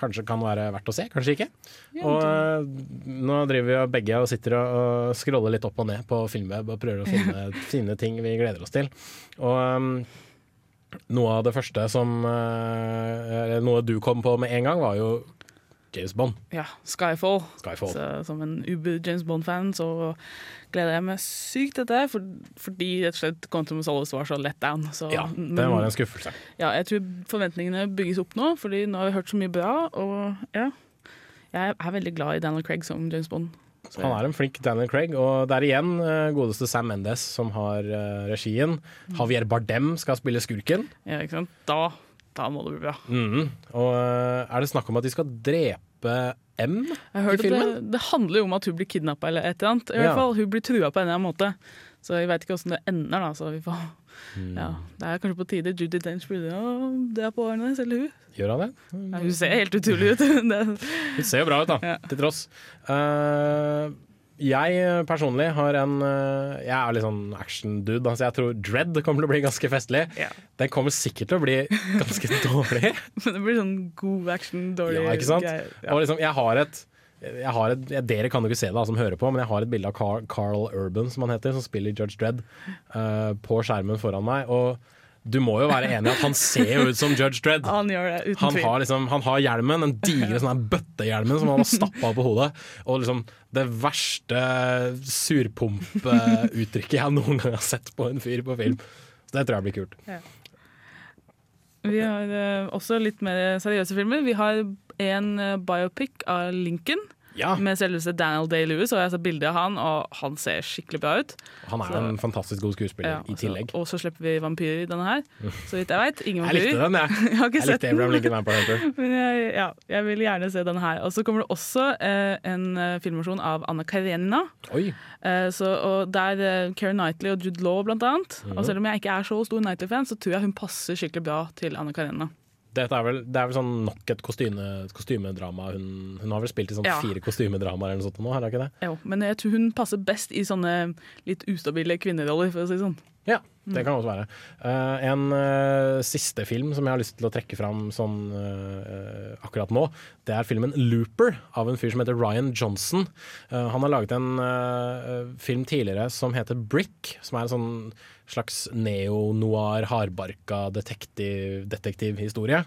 kanskje kan være verdt å se, kanskje ikke. og nå driver vi og begge og sitter og, scroller litt opp og ned på Filmweb og prøver å finne, finne ting vi gleder oss til. Og um, noe av det første som noe du kom på med en gang, var jo James Bond. Ja, Skyfall. Skyfall. Så, som en uber-James Bond-fan så gleder jeg meg sykt til det, for, fordi rett og slett Quantum of Solace var så let down. Så, Ja, det var en skuffelse. Ja, jeg tror forventningene bygges opp nå, fordi nå har vi hørt så mye bra, og ja. Jeg er veldig glad i Daniel Craig som James Bond. Så Han er en flink Daniel Craig, og det er igjen eh, godeste Sam Mendes som har eh, regien. Javier Bardem skal spille skurken. Ja, ikke sant? Da, da må det bli bra. Mm. Og eh, er det snakk om at de skal drepe M i filmen. det, det handler jo om at hun blir kidnappa eller et eller annet. I Ja. hvert fall, Hun blir trua på en eller annen måte. Så jeg veit ikke åssen det ender, da. Så vi får, Mm. ja, det er kanskje på tide. Judy Dench burde ja, det er på årene, selv hun. Gjør han det? Ja, hun ser helt utrolig ut. Hun ser jo bra ut, da, til tross. Eh, jeg personlig har en eh, Jeg er litt sånn action-dude. Altså jeg tror Dread kommer til å bli ganske festlig. Den kommer sikkert til å bli ganske dårlig. Men det blir sånn god action, dårlig Ja, ikke sant? greier. Ja. Og liksom, jeg har et jeg har et, jeg, dere kan jo ikke se det da, som hører på, men jeg har et bilde av Carl, Carl Urban som han heter, som spiller Judge Dredd, uh, på skjermen foran meg. Og du må jo være enig i at han ser jo ut som Judge Dredd. Han gjør det, uten Han tvil. har, liksom, han har hjelmen, den digre sånn bøttehjelmen som han har stappa på hodet. Og liksom det verste surpompeuttrykket jeg noen gang har sett på en fyr på film. Så det tror jeg blir kult. Ja. Vi har eh, også litt mer seriøse filmer. Vi har en eh, biopic av Lincoln. Med selveste Daniel Day-Lewis, og jeg sett bilde av han, og han ser skikkelig bra ut. Han er Så- en fantastisk god skuespiller Ja, i tillegg. Og så slipper vi vampyrer i denne her, så vidt jeg veit. Ingen vampyrer. Jeg likte den, jeg. jeg har ikke Jeg sett Vampire Hunter. Men jeg, ja, jeg vil gjerne se den her. Og så kommer det også eh, en eh, filmversjon av Anna Karenina. Eh, så, og der eh, Keira Knightley og Jude Law blant annet. Mm. Og selv om jeg ikke er så stor Knightley-fan, så tror jeg hun passer skikkelig bra til Anna Karenina. Dette er vel, det er vel sånn nok et kostyme, kostymedrama. Hun, hun har vel spilt i sånn Ja. fire kostymedramaer eller noe sånt nå, har hun ikke det? Jo, men jeg tror hun passer best i sånne litt ustabile kvinneroller, for å si det sånn. Ja, det kan også være. Uh, en uh, siste film som jeg har lyst til å trekke fram sånn uh, akkurat nå, det er filmen Looper av en fyr som heter Ryan Johnson. Han har laget en film tidligere som heter Brick, som er en sånn slags neo-noir, hardbarka detektiv, detektivhistorie.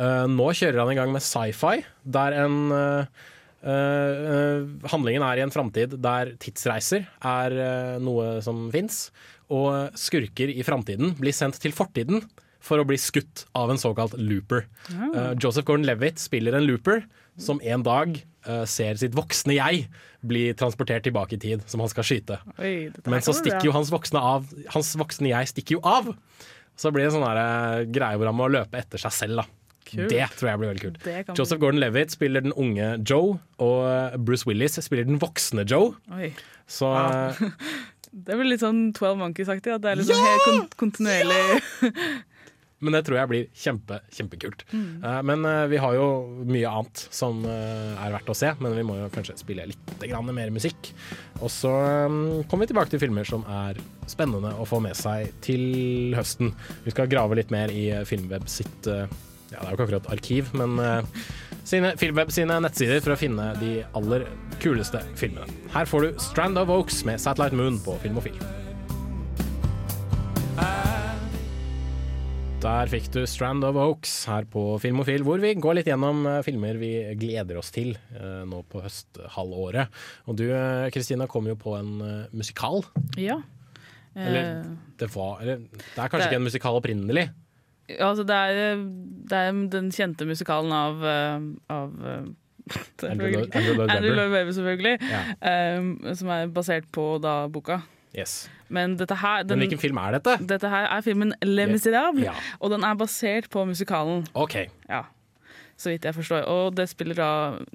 Eh, nå kjører han i gang med sci-fi, der en handlingen er i en framtid der tidsreiser er noe som fins, og skurker i framtiden blir sendt til fortiden for å bli skutt av en såkalt looper. Eh, Joseph Gordon-Levitt spiller en looper som en dag uh, ser sitt voksne jeg bli transportert tilbake i tid, som han skal skyte. Oi, Men så stikker jo hans voksne av Hans voksne jeg stikker jo av! Så blir det en sånn eh, greie hvor han må løpe etter seg selv. da Kult. Det tror jeg blir veldig kult. Joseph bli- Gordon-Levitt spiller den unge Joe, og Bruce Willis spiller den voksne Joe. Oi. Så Ja. Det blir litt sånn Twelve Monkeys-aktig. At det er litt sånn helt kont kontinuerlig. Men det tror jeg blir kjempe, kjempekult. Mm. Uh, men uh, vi har jo mye annet som uh, er verdt å se, men vi må jo kanskje spille litt grann mer musikk. Og så um, kommer vi tilbake til filmer som er spennende å få med seg til høsten. Vi skal grave litt mer i Filmweb sitt ja, det er jo ikke akkurat arkiv, men eh, sine, Filmweb sine nettsider for å finne de aller kuleste filmene. Her får du Strand of Oaks med Satellite Moon på Filmofil. Der fikk du Strand of Oaks her på Filmofil, hvor vi går litt gjennom eh, filmer vi gleder oss til eh, nå på høsthalvåret. Og du Kristina kom jo på en musikal. Ja. Eller det var eller, Det er kanskje det- ikke en musikal opprinnelig. Altså det, er, det er den kjente musikalen av, eh, av eh, Andrew Lloyd- Andrew Lloyd Webber. Selvfølgelig. Ja. Um, som er basert på da boka. Yes. Men her Men hvilken film er dette? Dette her er filmen Le Miserable, Ja. og den er basert på musikalen. OK. Ja. Så vidt jeg forstår. Og det spiller da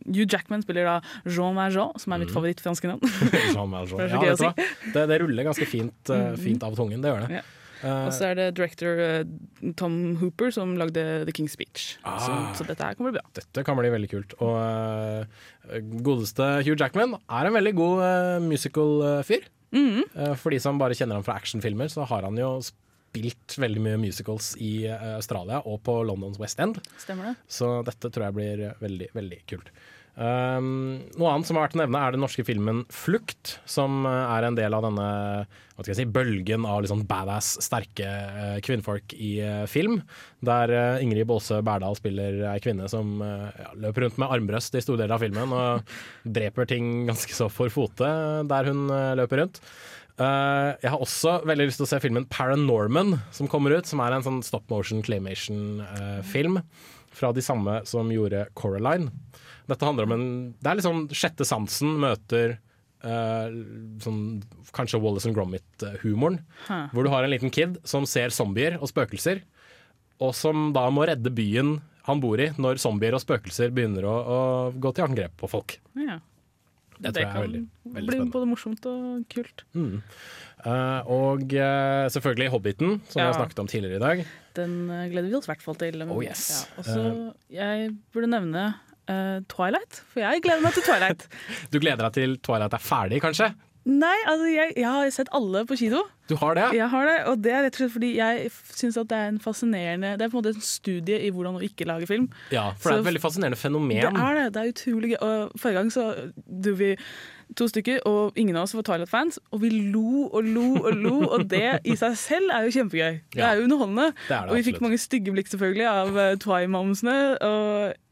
Hugh Jackman spiller da Jean Valjean, som er mitt favorittfranske navn. Jean Valjean. Det Ja, hva? si. Det, det ruller ganske fint, Mhm. fint av tungen, det gjør det. Ja. Og så er det director uh, Tom Hooper som lagde The King's Speech. Ah. Så, så dette her kan bli bra. Dette kan bli veldig kult. Og uh, godeste Hugh Jackman er en veldig god musical-fyr. Mhm. for de som bare kjenner ham fra actionfilmer, så har han jo spilt veldig mye musicals i eh, Australia og på Londons West End. Stemmer det? Så dette tror jeg blir veldig, veldig kult. Um, noe annet som er verdt å nevne, er den norske filmen 'Flukt', som uh, er en del av denne hva skal jeg si, bølgen av sånn badass, sterke uh, kvinnfolk i uh, film. Der uh, Ingrid Baase Berdal spiller ei kvinne som ja, løper rundt med armbrøst i store deler av filmen og dreper ting ganske så for fote der hun løper rundt. Jeg har også veldig lyst til å se filmen Paranorman som kommer ut, som er en sånn stop motion claymation-film fra de samme som gjorde Coraline. Dette handler om en Det er liksom sjette sansen møter uh, sånn kanskje Wallace and Gromit-humoren. Huh. Hvor du har en liten kid som ser zombier og spøkelser, og som da må redde byen han bor i når zombier og spøkelser begynner å, å gå til angrep på folk. Ja. Det er kan veldig, veldig bli både morsomt og kult. Mm. Uh, og uh, selvfølgelig Hobbiten, som vi Ja. har snakket om tidligere i dag. Den gleder vi oss i hvert fall til. Oh, yes. ja. Også, jeg burde nevne eh, Twilight, for jeg gleder meg til Twilight. Du gleder deg til Twilight er ferdig, kanskje? Nei, altså jeg, jeg har sett alle på kino. Du har det? Jeg har det, og det er rett og slett fordi jeg syns det er en fascinerende Det er på en måte en studie i hvordan å ikke lage film. Ja, for det er et veldig fascinerende fenomen. Det er det. Det er utrolig gøy. Og forrige gang så dro vi to stykker, og ingen av oss var Twilight-fans. Og vi lo og lo og lo, og det i seg selv er jo kjempegøy. Det er jo underholdende. Det det og vi fikk mange stygge blikk selvfølgelig av uh, Twi-momsene,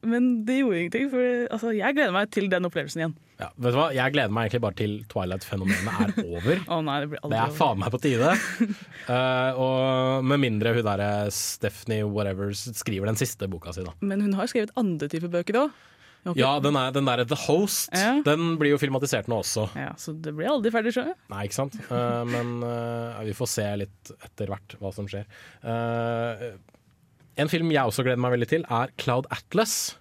men det gjorde ingenting. For altså, jeg gleder meg til den opplevelsen igjen. Ja, vet du hva? Jeg gleder meg egentlig bare til Twilight-fenomenet er over. Å nei, det Det er faen meg på tide. uh, og med mindre hun derre Stephanie whatever skriver den siste boka si, da. Men hun har skrevet andre typer bøker òg. Ja, den, er, den der The Host, Ja. den blir jo filmatisert nå også. Ja, så det blir aldri ferdig, jeg. Nei, ikke sant? Uh, men uh, vi får se litt etter hvert hva som skjer. Uh, en film jeg også gleder meg veldig til, er Cloud Atlas.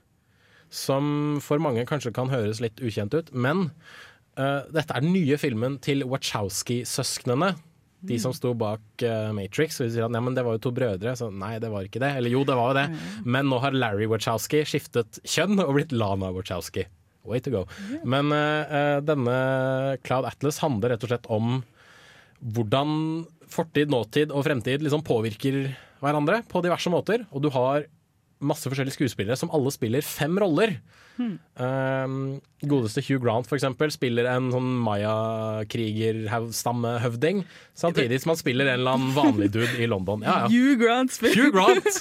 Som for mange kanskje kan høres litt ukjent ut, men dette er den nye filmen til Wachowski-søsknene. De som sto bak uh, Matrix. Og de sier at nei, men det var jo to brødre. Så nei, det var ikke det. Eller jo, det var jo det. Men nå har Larry Wachowski skiftet kjønn og blitt Lana Wachowski. Way to go. Men eh, denne Cloud Atlas handler rett og slett om hvordan fortid, nåtid og fremtid liksom påvirker hverandre på diverse måter. Og du har masse forskjellige skuespillere som alle spiller fem roller. Hmm. Uh, godeste Hugh Grant for eksempel spiller en sånn maya-kriger-stammehøvding, samtidig som han spiller en eller annen vanlig dude i London. Ja, ja. Hugh Grant spiller Hugh Grant!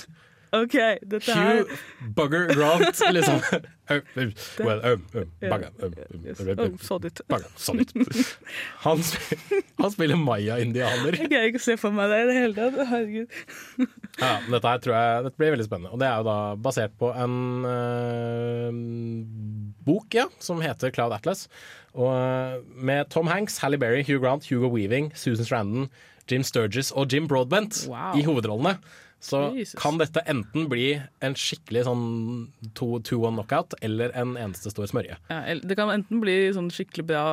OK, dette her Hugh Bugger Grant, liksom. Well, oh, um, bugger, Yes. um, Oh, så. Bugger, så. Han, han spiller maya-indianer. Jeg greier ikke å se for meg det i det hele tatt. Herregud. Ja, dette her tror jeg dette blir veldig spennende. Og det er jo da basert på en uh, bok ja, som heter Cloud Atlas. Og uh, med Tom Hanks, Halle Berry, Hugh Grant, Hugo Weaving, Susan Strandon, Jim Sturgis og Jim Broadbent Wow. i hovedrollene. Så Jesus. kan dette enten bli en skikkelig sånn two-one knockout eller en eneste stor smørje. Ja, det kan enten bli sånn skikkelig bra,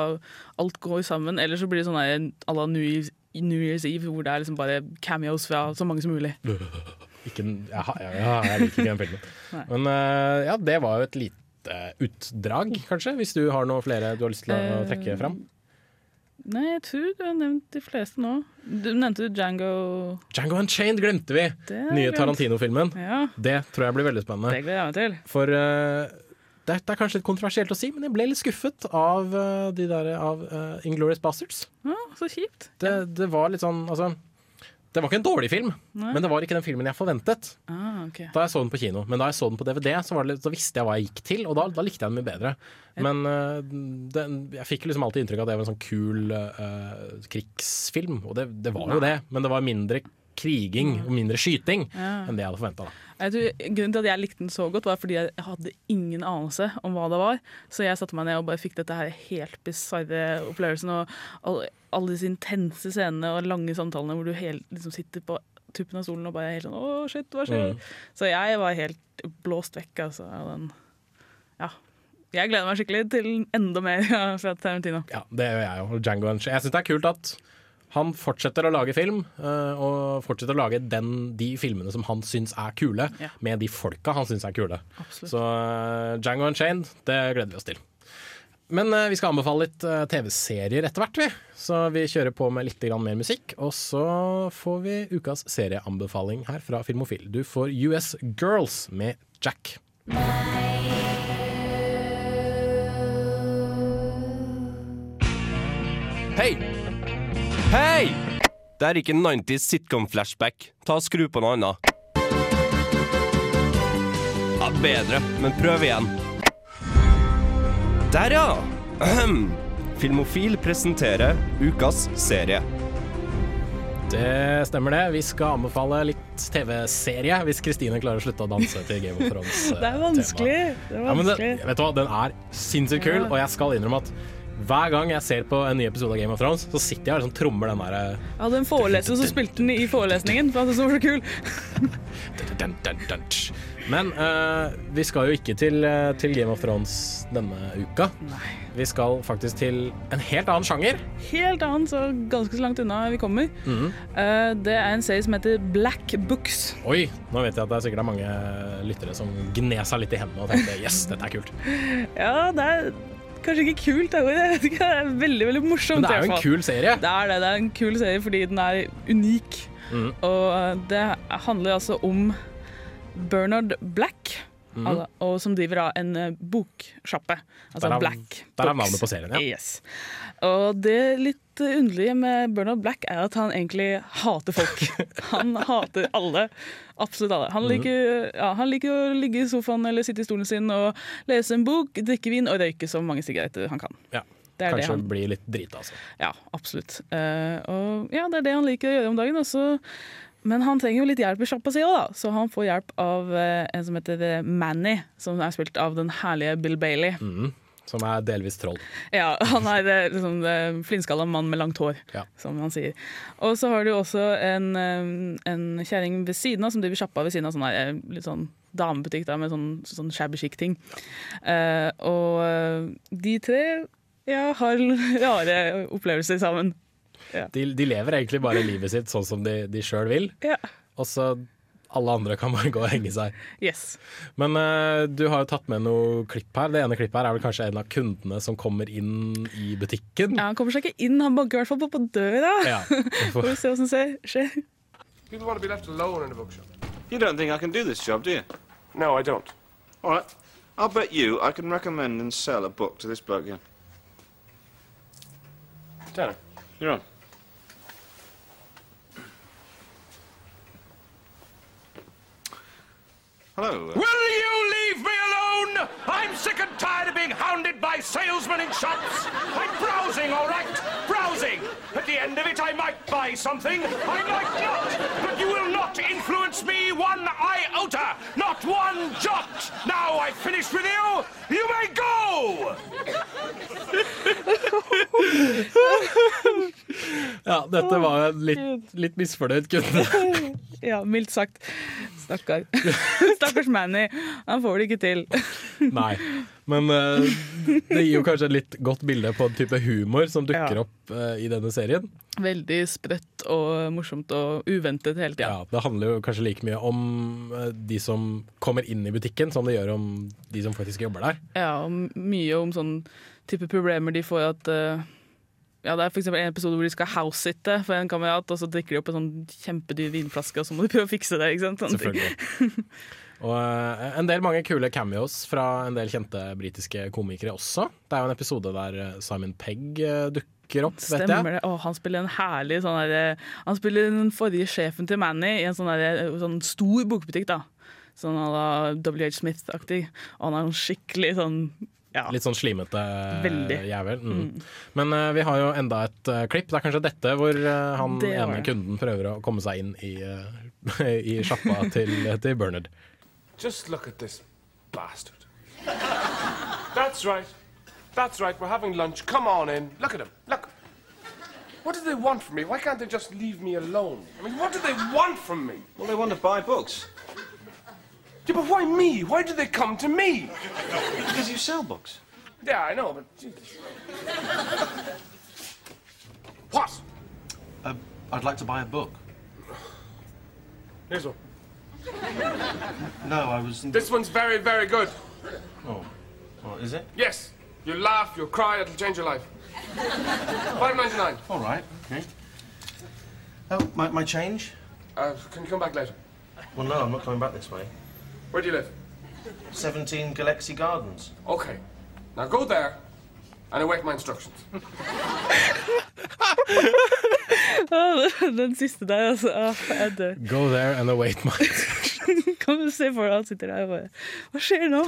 alt går sammen, eller så blir det sånn à la New Year's, New Year's Eve, hvor det er liksom bare cameos fra så mange som mulig. Ikke, ja, ja, jeg liker ikke den filmen. Men øh, ja, det var jo et lite utdrag, kanskje, hvis du har noe flere du har lyst til å Eh, trekke fram. Nei, jeg tror du har nevnt de fleste nå. Du nevnte du Django Django Unchained glemte vi! Nye. Tarantino-filmen. Ja, Det tror jeg blir veldig spennende. det gleder jeg meg til. For uh, det, er, kanskje litt kontroversielt å si, men jeg ble litt skuffet av uh, de der av uh, Inglorious Bastards. Ja, så kjipt. Det, det var litt sånn Altså, det var ikke en dårlig film, Nei. men det var ikke den filmen jeg forventet. Ah, okay. Da jeg så den på kino Men da jeg så den på DVD, så, var det litt, så visste jeg hva jeg gikk til, og da, da likte jeg den mye bedre. Men uh, den, jeg fikk liksom alltid inntrykk av at det var en sånn kul uh, krigsfilm, og det, det var jo det, men det var mindre kriging og mindre skyting enn det jeg hadde forventa. Grunnen til at jeg likte den så godt, var fordi jeg hadde ingen anelse om hva det var. Så jeg satte meg ned og bare fikk dette her helt bisarre opplevelsen. Og alle, disse intense scenene og lange samtalene hvor du helt, liksom sitter på tuppen av stolen og bare er helt sånn Å, shit, hva skjer? Mm. Så jeg var helt blåst vekk, altså. Den. Ja. Jeg gleder meg skikkelig til enda mer fra Tarantino. Ja, det gjør jeg. Django Unchained. Jeg syns det er kult at han fortsetter å lage film, eh, og fortsetter å lage den, de filmene som han syns er kule, Ja. med de folka han syns er kule. Absolutt. Så Jango Django Unchained, det gleder vi oss til. Men eh, vi skal anbefale litt eh, TV-serier etter hvert, vi. Så vi kjører på med litt mer musikk. Og så får vi ukas serieanbefaling her fra Filmofil. Du får US Girls med Jack. Hei! Hei! Det er ikke 90s sitcom-flashback. Ta og Skru på noe annet. Ja, bedre, men prøv igjen. Der, ja! Ahem. Filmofil presenterer ukas serie. Det stemmer det. Vi skal anbefale litt TV-serie, hvis Kristine klarer å slutte å danse til Game of Thrones. eh, Det er vanskelig. Det er Ja, men det, vet du hva, Den er sinnssykt kul, Ja. og jeg skal innrømme at hver gang jeg ser på en ny episode av Game of Thrones, så sitter jeg og liksom trommer den der Jeg hadde en foreleser som spilte den i forelesningen, for syntes den var så kul. Men uh, vi skal jo ikke til, eh, til Game of Thrones denne uka. Vi skal faktisk til en helt annen sjanger. Helt annen, så ganske så langt unna vi kommer. Mm -hmm. uh, det er en serie som heter Black Books. Oi, nå vet jeg at det er sikkert er mange lyttere som gned seg litt i hendene og tenkte yes, dette er kult. Ja, det er kanskje ikke kult, det. Er veldig veldig morsomt. Men det er jo en kul serie. Det er det. Det er en kul serie fordi den er unik. Mm. Og eh, det handler altså om Bernard Black, Mm. altså, og som driver av en eh, boksjappe. Altså Derav- Black Der er navnet på serien, ja. Yes. Og det litt underlige med Bernard Black er at han egentlig hater folk. han hater alle. Absolutt alle. Han Mhm. liker, ja, han liker å ligge i sofaen eller sitte i stolen sin og lese en bok, drikke vin og røyke så mange sigaretter han kan. Ja. Det det Kanskje han- bli litt drita, altså. Ja, absolutt. Uh, og ja, det er det han liker å gjøre om dagen. Også. Men han trenger jo litt hjelp i sjappa si òg, da. Så han får hjelp av uh, en som heter eh, Manny, som er spilt av den herlige Bill Bailey. Mhm. Som er delvis troll. Ja, han er det, liksom flintskalla mann med langt hår, Ja. som han sier. Og så har du også en, eh, en kjerring ved siden av som driver sjappa ved siden av sånn her, eh, litt sånn damebutikk da, med sånn, sånn shabby chic-ting. Uh, og eh, de tre ja, har rare opplevelser sammen. Ja. De, de lever egentlig bare livet sitt sånn som de, de sjøl vil, Ja. og så alle andre kan bare gå og henge seg. Yes. Men uh, du har jo tatt med noe klipp her. Det ene klippet her er vel kanskje en av kundene som kommer inn i butikken. Ja, han kommer seg ikke inn, han banker i hvert fall på på døra. Ja. Får vi se hva som skjer. People want to be left alone in a bookshop. You don't think I can do this job, do you? No, I don't. All right. I'll bet you I can recommend and sell a book to this bloke here. Tanner. You're on. Hello. Will you leave me alone? I'm sick and tired of being hounded by salesmen in shops. I'm browsing, all right? Browsing. At the end of it, I might buy something. I might not. But you will not influence me one iota. Not one jot. Now I've finished with you. You may go. Ja, dette var en litt, litt misfornøyd kunde. Ja, mildt sagt. Stakkar. Stakkars Manny. Han får det ikke til. Nei. Men uh, det gir jo kanskje et litt godt bilde på en type humor som dukker Ja. opp uh, i denne serien. Veldig spredt og morsomt og uventet hele tida. Ja, det handler jo kanskje like mye om uh, de som kommer inn i butikken, som det gjør om de som faktisk jobber der. Ja, og mye om sånn type problemer de får at ja, Det er for en episode hvor de skal house-sitte for en kamerat, og så drikker de opp en sånn kjempedyr vinflaske, og så må de prøve å fikse det. ikke sant? Sånn. Selvfølgelig. Og eh, en del mange kule cameos fra en del kjente britiske komikere også. Det er jo en episode der eh, Simon Pegg eh, dukker opp, vet Stemmer det. Han spiller en herlig sånn der, Han spiller den forrige sjefen til Manny i en sånn, der, sånn stor bokbutikk. da Sånn à la WH Smith-aktig. Og han er en skikkelig sånn ja. Litt sånn slimete Veldig. jævel. Mm. Mm. Men uh, vi har jo enda et uh, klipp. Det er kanskje dette hvor uh, han Det ene kunden prøver å komme seg inn i, i sjappa til, til Bernard. Just look at this bastard. That's right. That's right. We're having lunch. Come on in. Look at him. Look. What do they want from me? Why can't they just leave me alone? I mean, what do they want from me? Well, they want to buy books. Yeah, but why me? Why do they come to me? Because you sell books. Yeah, I know, but Jesus. What? Uh, I'd like to buy a book. Here's one. No, I was. This one's very, very good. Oh, oh is it? Yes. You'll laugh, you'll cry, it'll change your life. Five ninety nine. All right. Okay. Oh, my, my change? Uh, can you come back later? Well, no, I'm not coming back this way. Where do you live? 17 Galaxy Gardens. Okay. Now go there and await my instructions. Den siste der, altså. Ah, jeg dør. Go there and await my instructions. Kan du se for deg han sitter der og bare Hva skjer nå?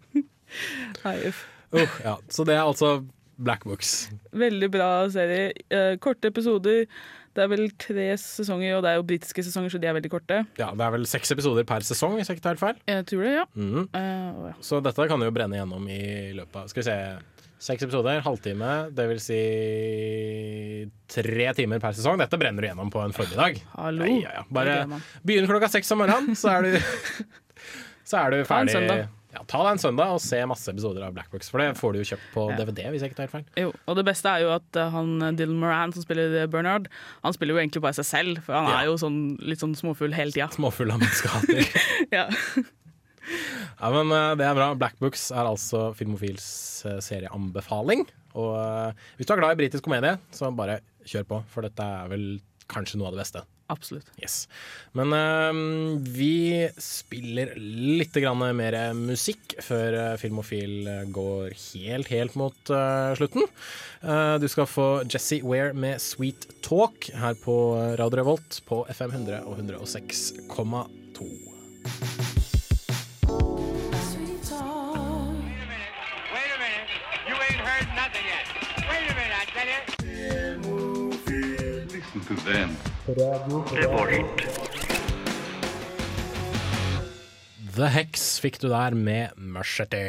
Nei, uff. Uh, ja. Så det er altså Black Books. Veldig bra serie. Eh, korte episoder. Det er vel tre sesonger, og det er jo britiske sesonger, så de er veldig korte. Ja, Det er vel seks episoder per sesong, hvis jeg ikke tar helt feil. Jeg tror det, ja. Mm. Uh, ja. Så dette kan du jo brenne gjennom i løpet av Skal vi se Seks episoder, halvtime. Det vil si tre timer per sesong. Dette brenner du gjennom på en formiddag. Hallo. Ja, ja, ja. Bare begynn klokka seks om morgenen, så er du så er du Ta en ferdig. søndag. Ja, ta deg en søndag og se masse episoder av Black Box, for det får du jo kjøpt på. DVD. hvis jeg ikke tar helt feil. Jo, og det beste er jo at eh, han eh, Dylan Moran som spiller Bernard, han spiller jo egentlig bare seg selv, for han Ja. er jo sånn, litt sånn småfull hele tida. Småfull av menneskehater. ja. Ja, men eh, det er bra. Black Books er altså Filmofils eh, serieanbefaling. Og eh, hvis du er glad i britisk komedie, så bare kjør på, for dette er vel kanskje noe av det beste. Absolutt. Yes. Men uh, vi spiller litt grann mer musikk før Filmofil går helt, helt mot uh, slutten. Uh, du skal få Jesse Ware med Sweet Talk her på Radio Revolt på FM 100 og 106,2. Them. The Hex fikk du der med Machete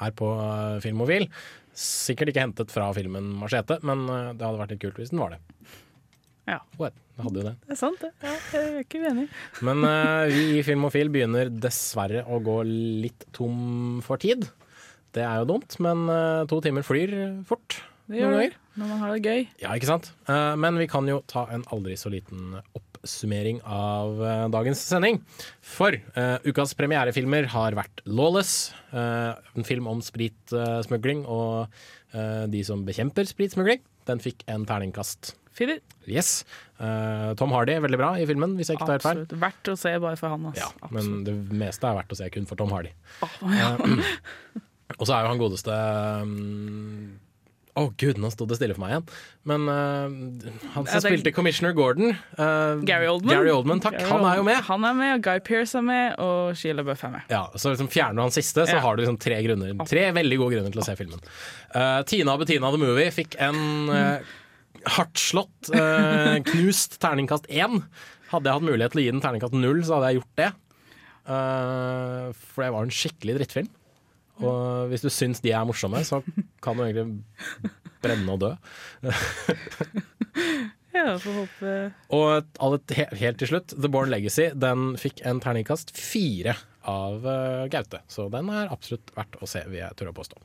her på eh, Filmofil. Sikkert ikke hentet fra filmen Machete, men eh, det hadde vært litt kult hvis den var det. Ja. What? Det hadde jo det. Det er sant, det. Ja, jeg er ikke uenig. Men uh, vi i Filmofil begynner dessverre å gå litt tom for tid. Det er jo dumt, men uh, to timer flyr fort. Det gjør noen det. Når man har det gøy. Ja, ikke sant? Eh, men vi kan jo ta en aldri så liten oppsummering av eh, dagens sending. For uh, ukas premierefilmer har vært Lawless, uh, en film om spritsmugling og eh, de som bekjemper spritsmugling. Den fikk en terningkast. Firer. Yes. Tom Hardy er veldig bra i filmen, hvis jeg ikke tar helt feil. Absolutt. Verdt å se bare for han. Ja, men det meste er verdt å se kun for Tom Hardy. ja. Eh, og så er jo han godeste Å gud, nå sto det stille for meg igjen. Men uh, han som spilte Commissioner Gordon uh, Gary Oldman. Gary Oldman, takk. Gary Han er jo med. Han er med, og Guy Pearce er med, og Sheila Buff er med. Ja, så liksom Fjerner du han siste, så Ja. har du liksom tre grunner Tre veldig gode grunner til å se filmen. Uh, Tina og Bettina The Movie fikk en hardtslått, eh, knust terningkast én. Hadde jeg hatt mulighet til å gi den terningkast null, så hadde jeg gjort det. For det var en skikkelig drittfilm. Og hvis du syns de er morsomme, så kan du egentlig brenne og dø. Ja, får håpe Og helt til slutt, The Born Legacy den fikk en terningkast fire av eh, Gaute. Så den er absolutt verdt å se, vil jeg tørre å påstå.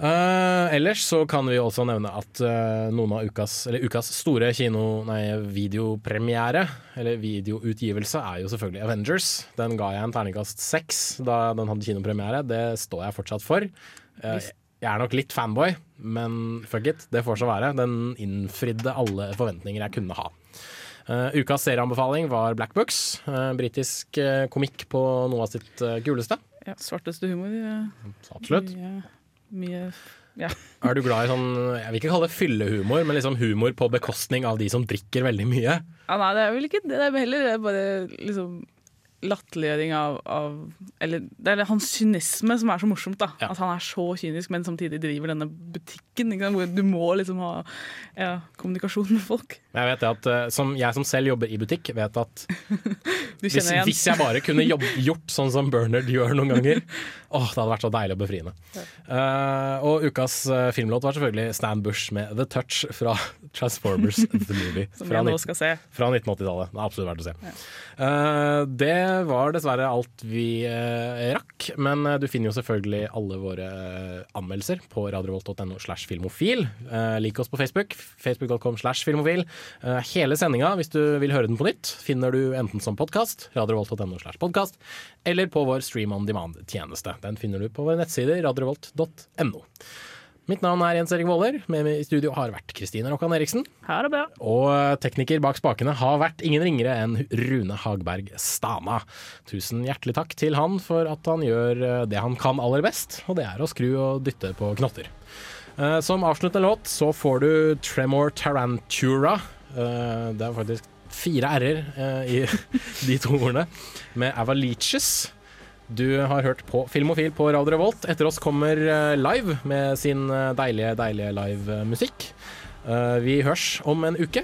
Eh, ellers så kan vi også nevne at uh, noen av ukas, eller ukas store kino, nei, videopremiere, eller videoutgivelse, er jo selvfølgelig Avengers. Den ga jeg en terningkast seks da den hadde kinopremiere. Det står jeg fortsatt for. Uh, jeg er nok litt fanboy, men fuck it, det får så være. Den innfridde alle forventninger jeg kunne ha. Ukas serieanbefaling var Black Books, uh, britisk komikk på noe av sitt guleste. ja, svarteste humor. Ja. Absolutt. Mye, mye ja. Er du glad i sånn, jeg vil ikke kalle det fyllehumor, men liksom humor på bekostning av de som drikker veldig mye? Ja, nei, det er vel ikke det. Det er heller er bare liksom latterliggjøring av, av Eller det er hans kynisme som er så morsomt. da At han er så kynisk, men samtidig driver denne butikken. Ikke sant? Hvor du må liksom ha ja, kommunikasjon med folk. Jeg vet det at, eh, som, jeg som selv jobber i butikk, vet at hvis, hvis jeg bare kunne jobb, gjort sånn som Bernard gjør noen ganger, åh, det hadde vært så deilig og befriende. Eh, og ukas eh, filmlåt var selvfølgelig Stan Bush med The Touch fra Transformers The Movie. Som fra jeg nå skal se. Fra 1980-tallet. Det er absolutt verdt å se. Uh, det var dessverre alt vi eh, rakk, men eh, du finner jo selvfølgelig alle våre eh, anmeldelser på radiovolt.no slash filmofil. Lik oss på Facebook, facebook.com slash filmofil. Hele sendinga, hvis du vil høre den på nytt, finner du enten som podkast, radiovolt.no slash podkast, eller på vår Stream on Demand-tjeneste. Den finner du på våre nettsider, radiovolt.no. Mitt navn er Jens Erik Våler. Med meg i studio har vært Kristine Rokkan Eriksen. Ha det bra. Og tekniker bak spakene har vært ingen ringere enn Rune Hagberg Stana. Tusen hjertelig takk til han for at han gjør eh, det han kan aller best, og det er å skru og dytte på knotter. Eh, Som avsluttende låt så får du Tremor Tarantura. Eh, Det er faktisk fire r-er eh, i de to ordene, med Avaliches. Du har hørt på Filmofil på Radio Revolt. Etter oss kommer eh, Live med sin eh, deilige, deilige live-musikk. Vi hørs om en uke.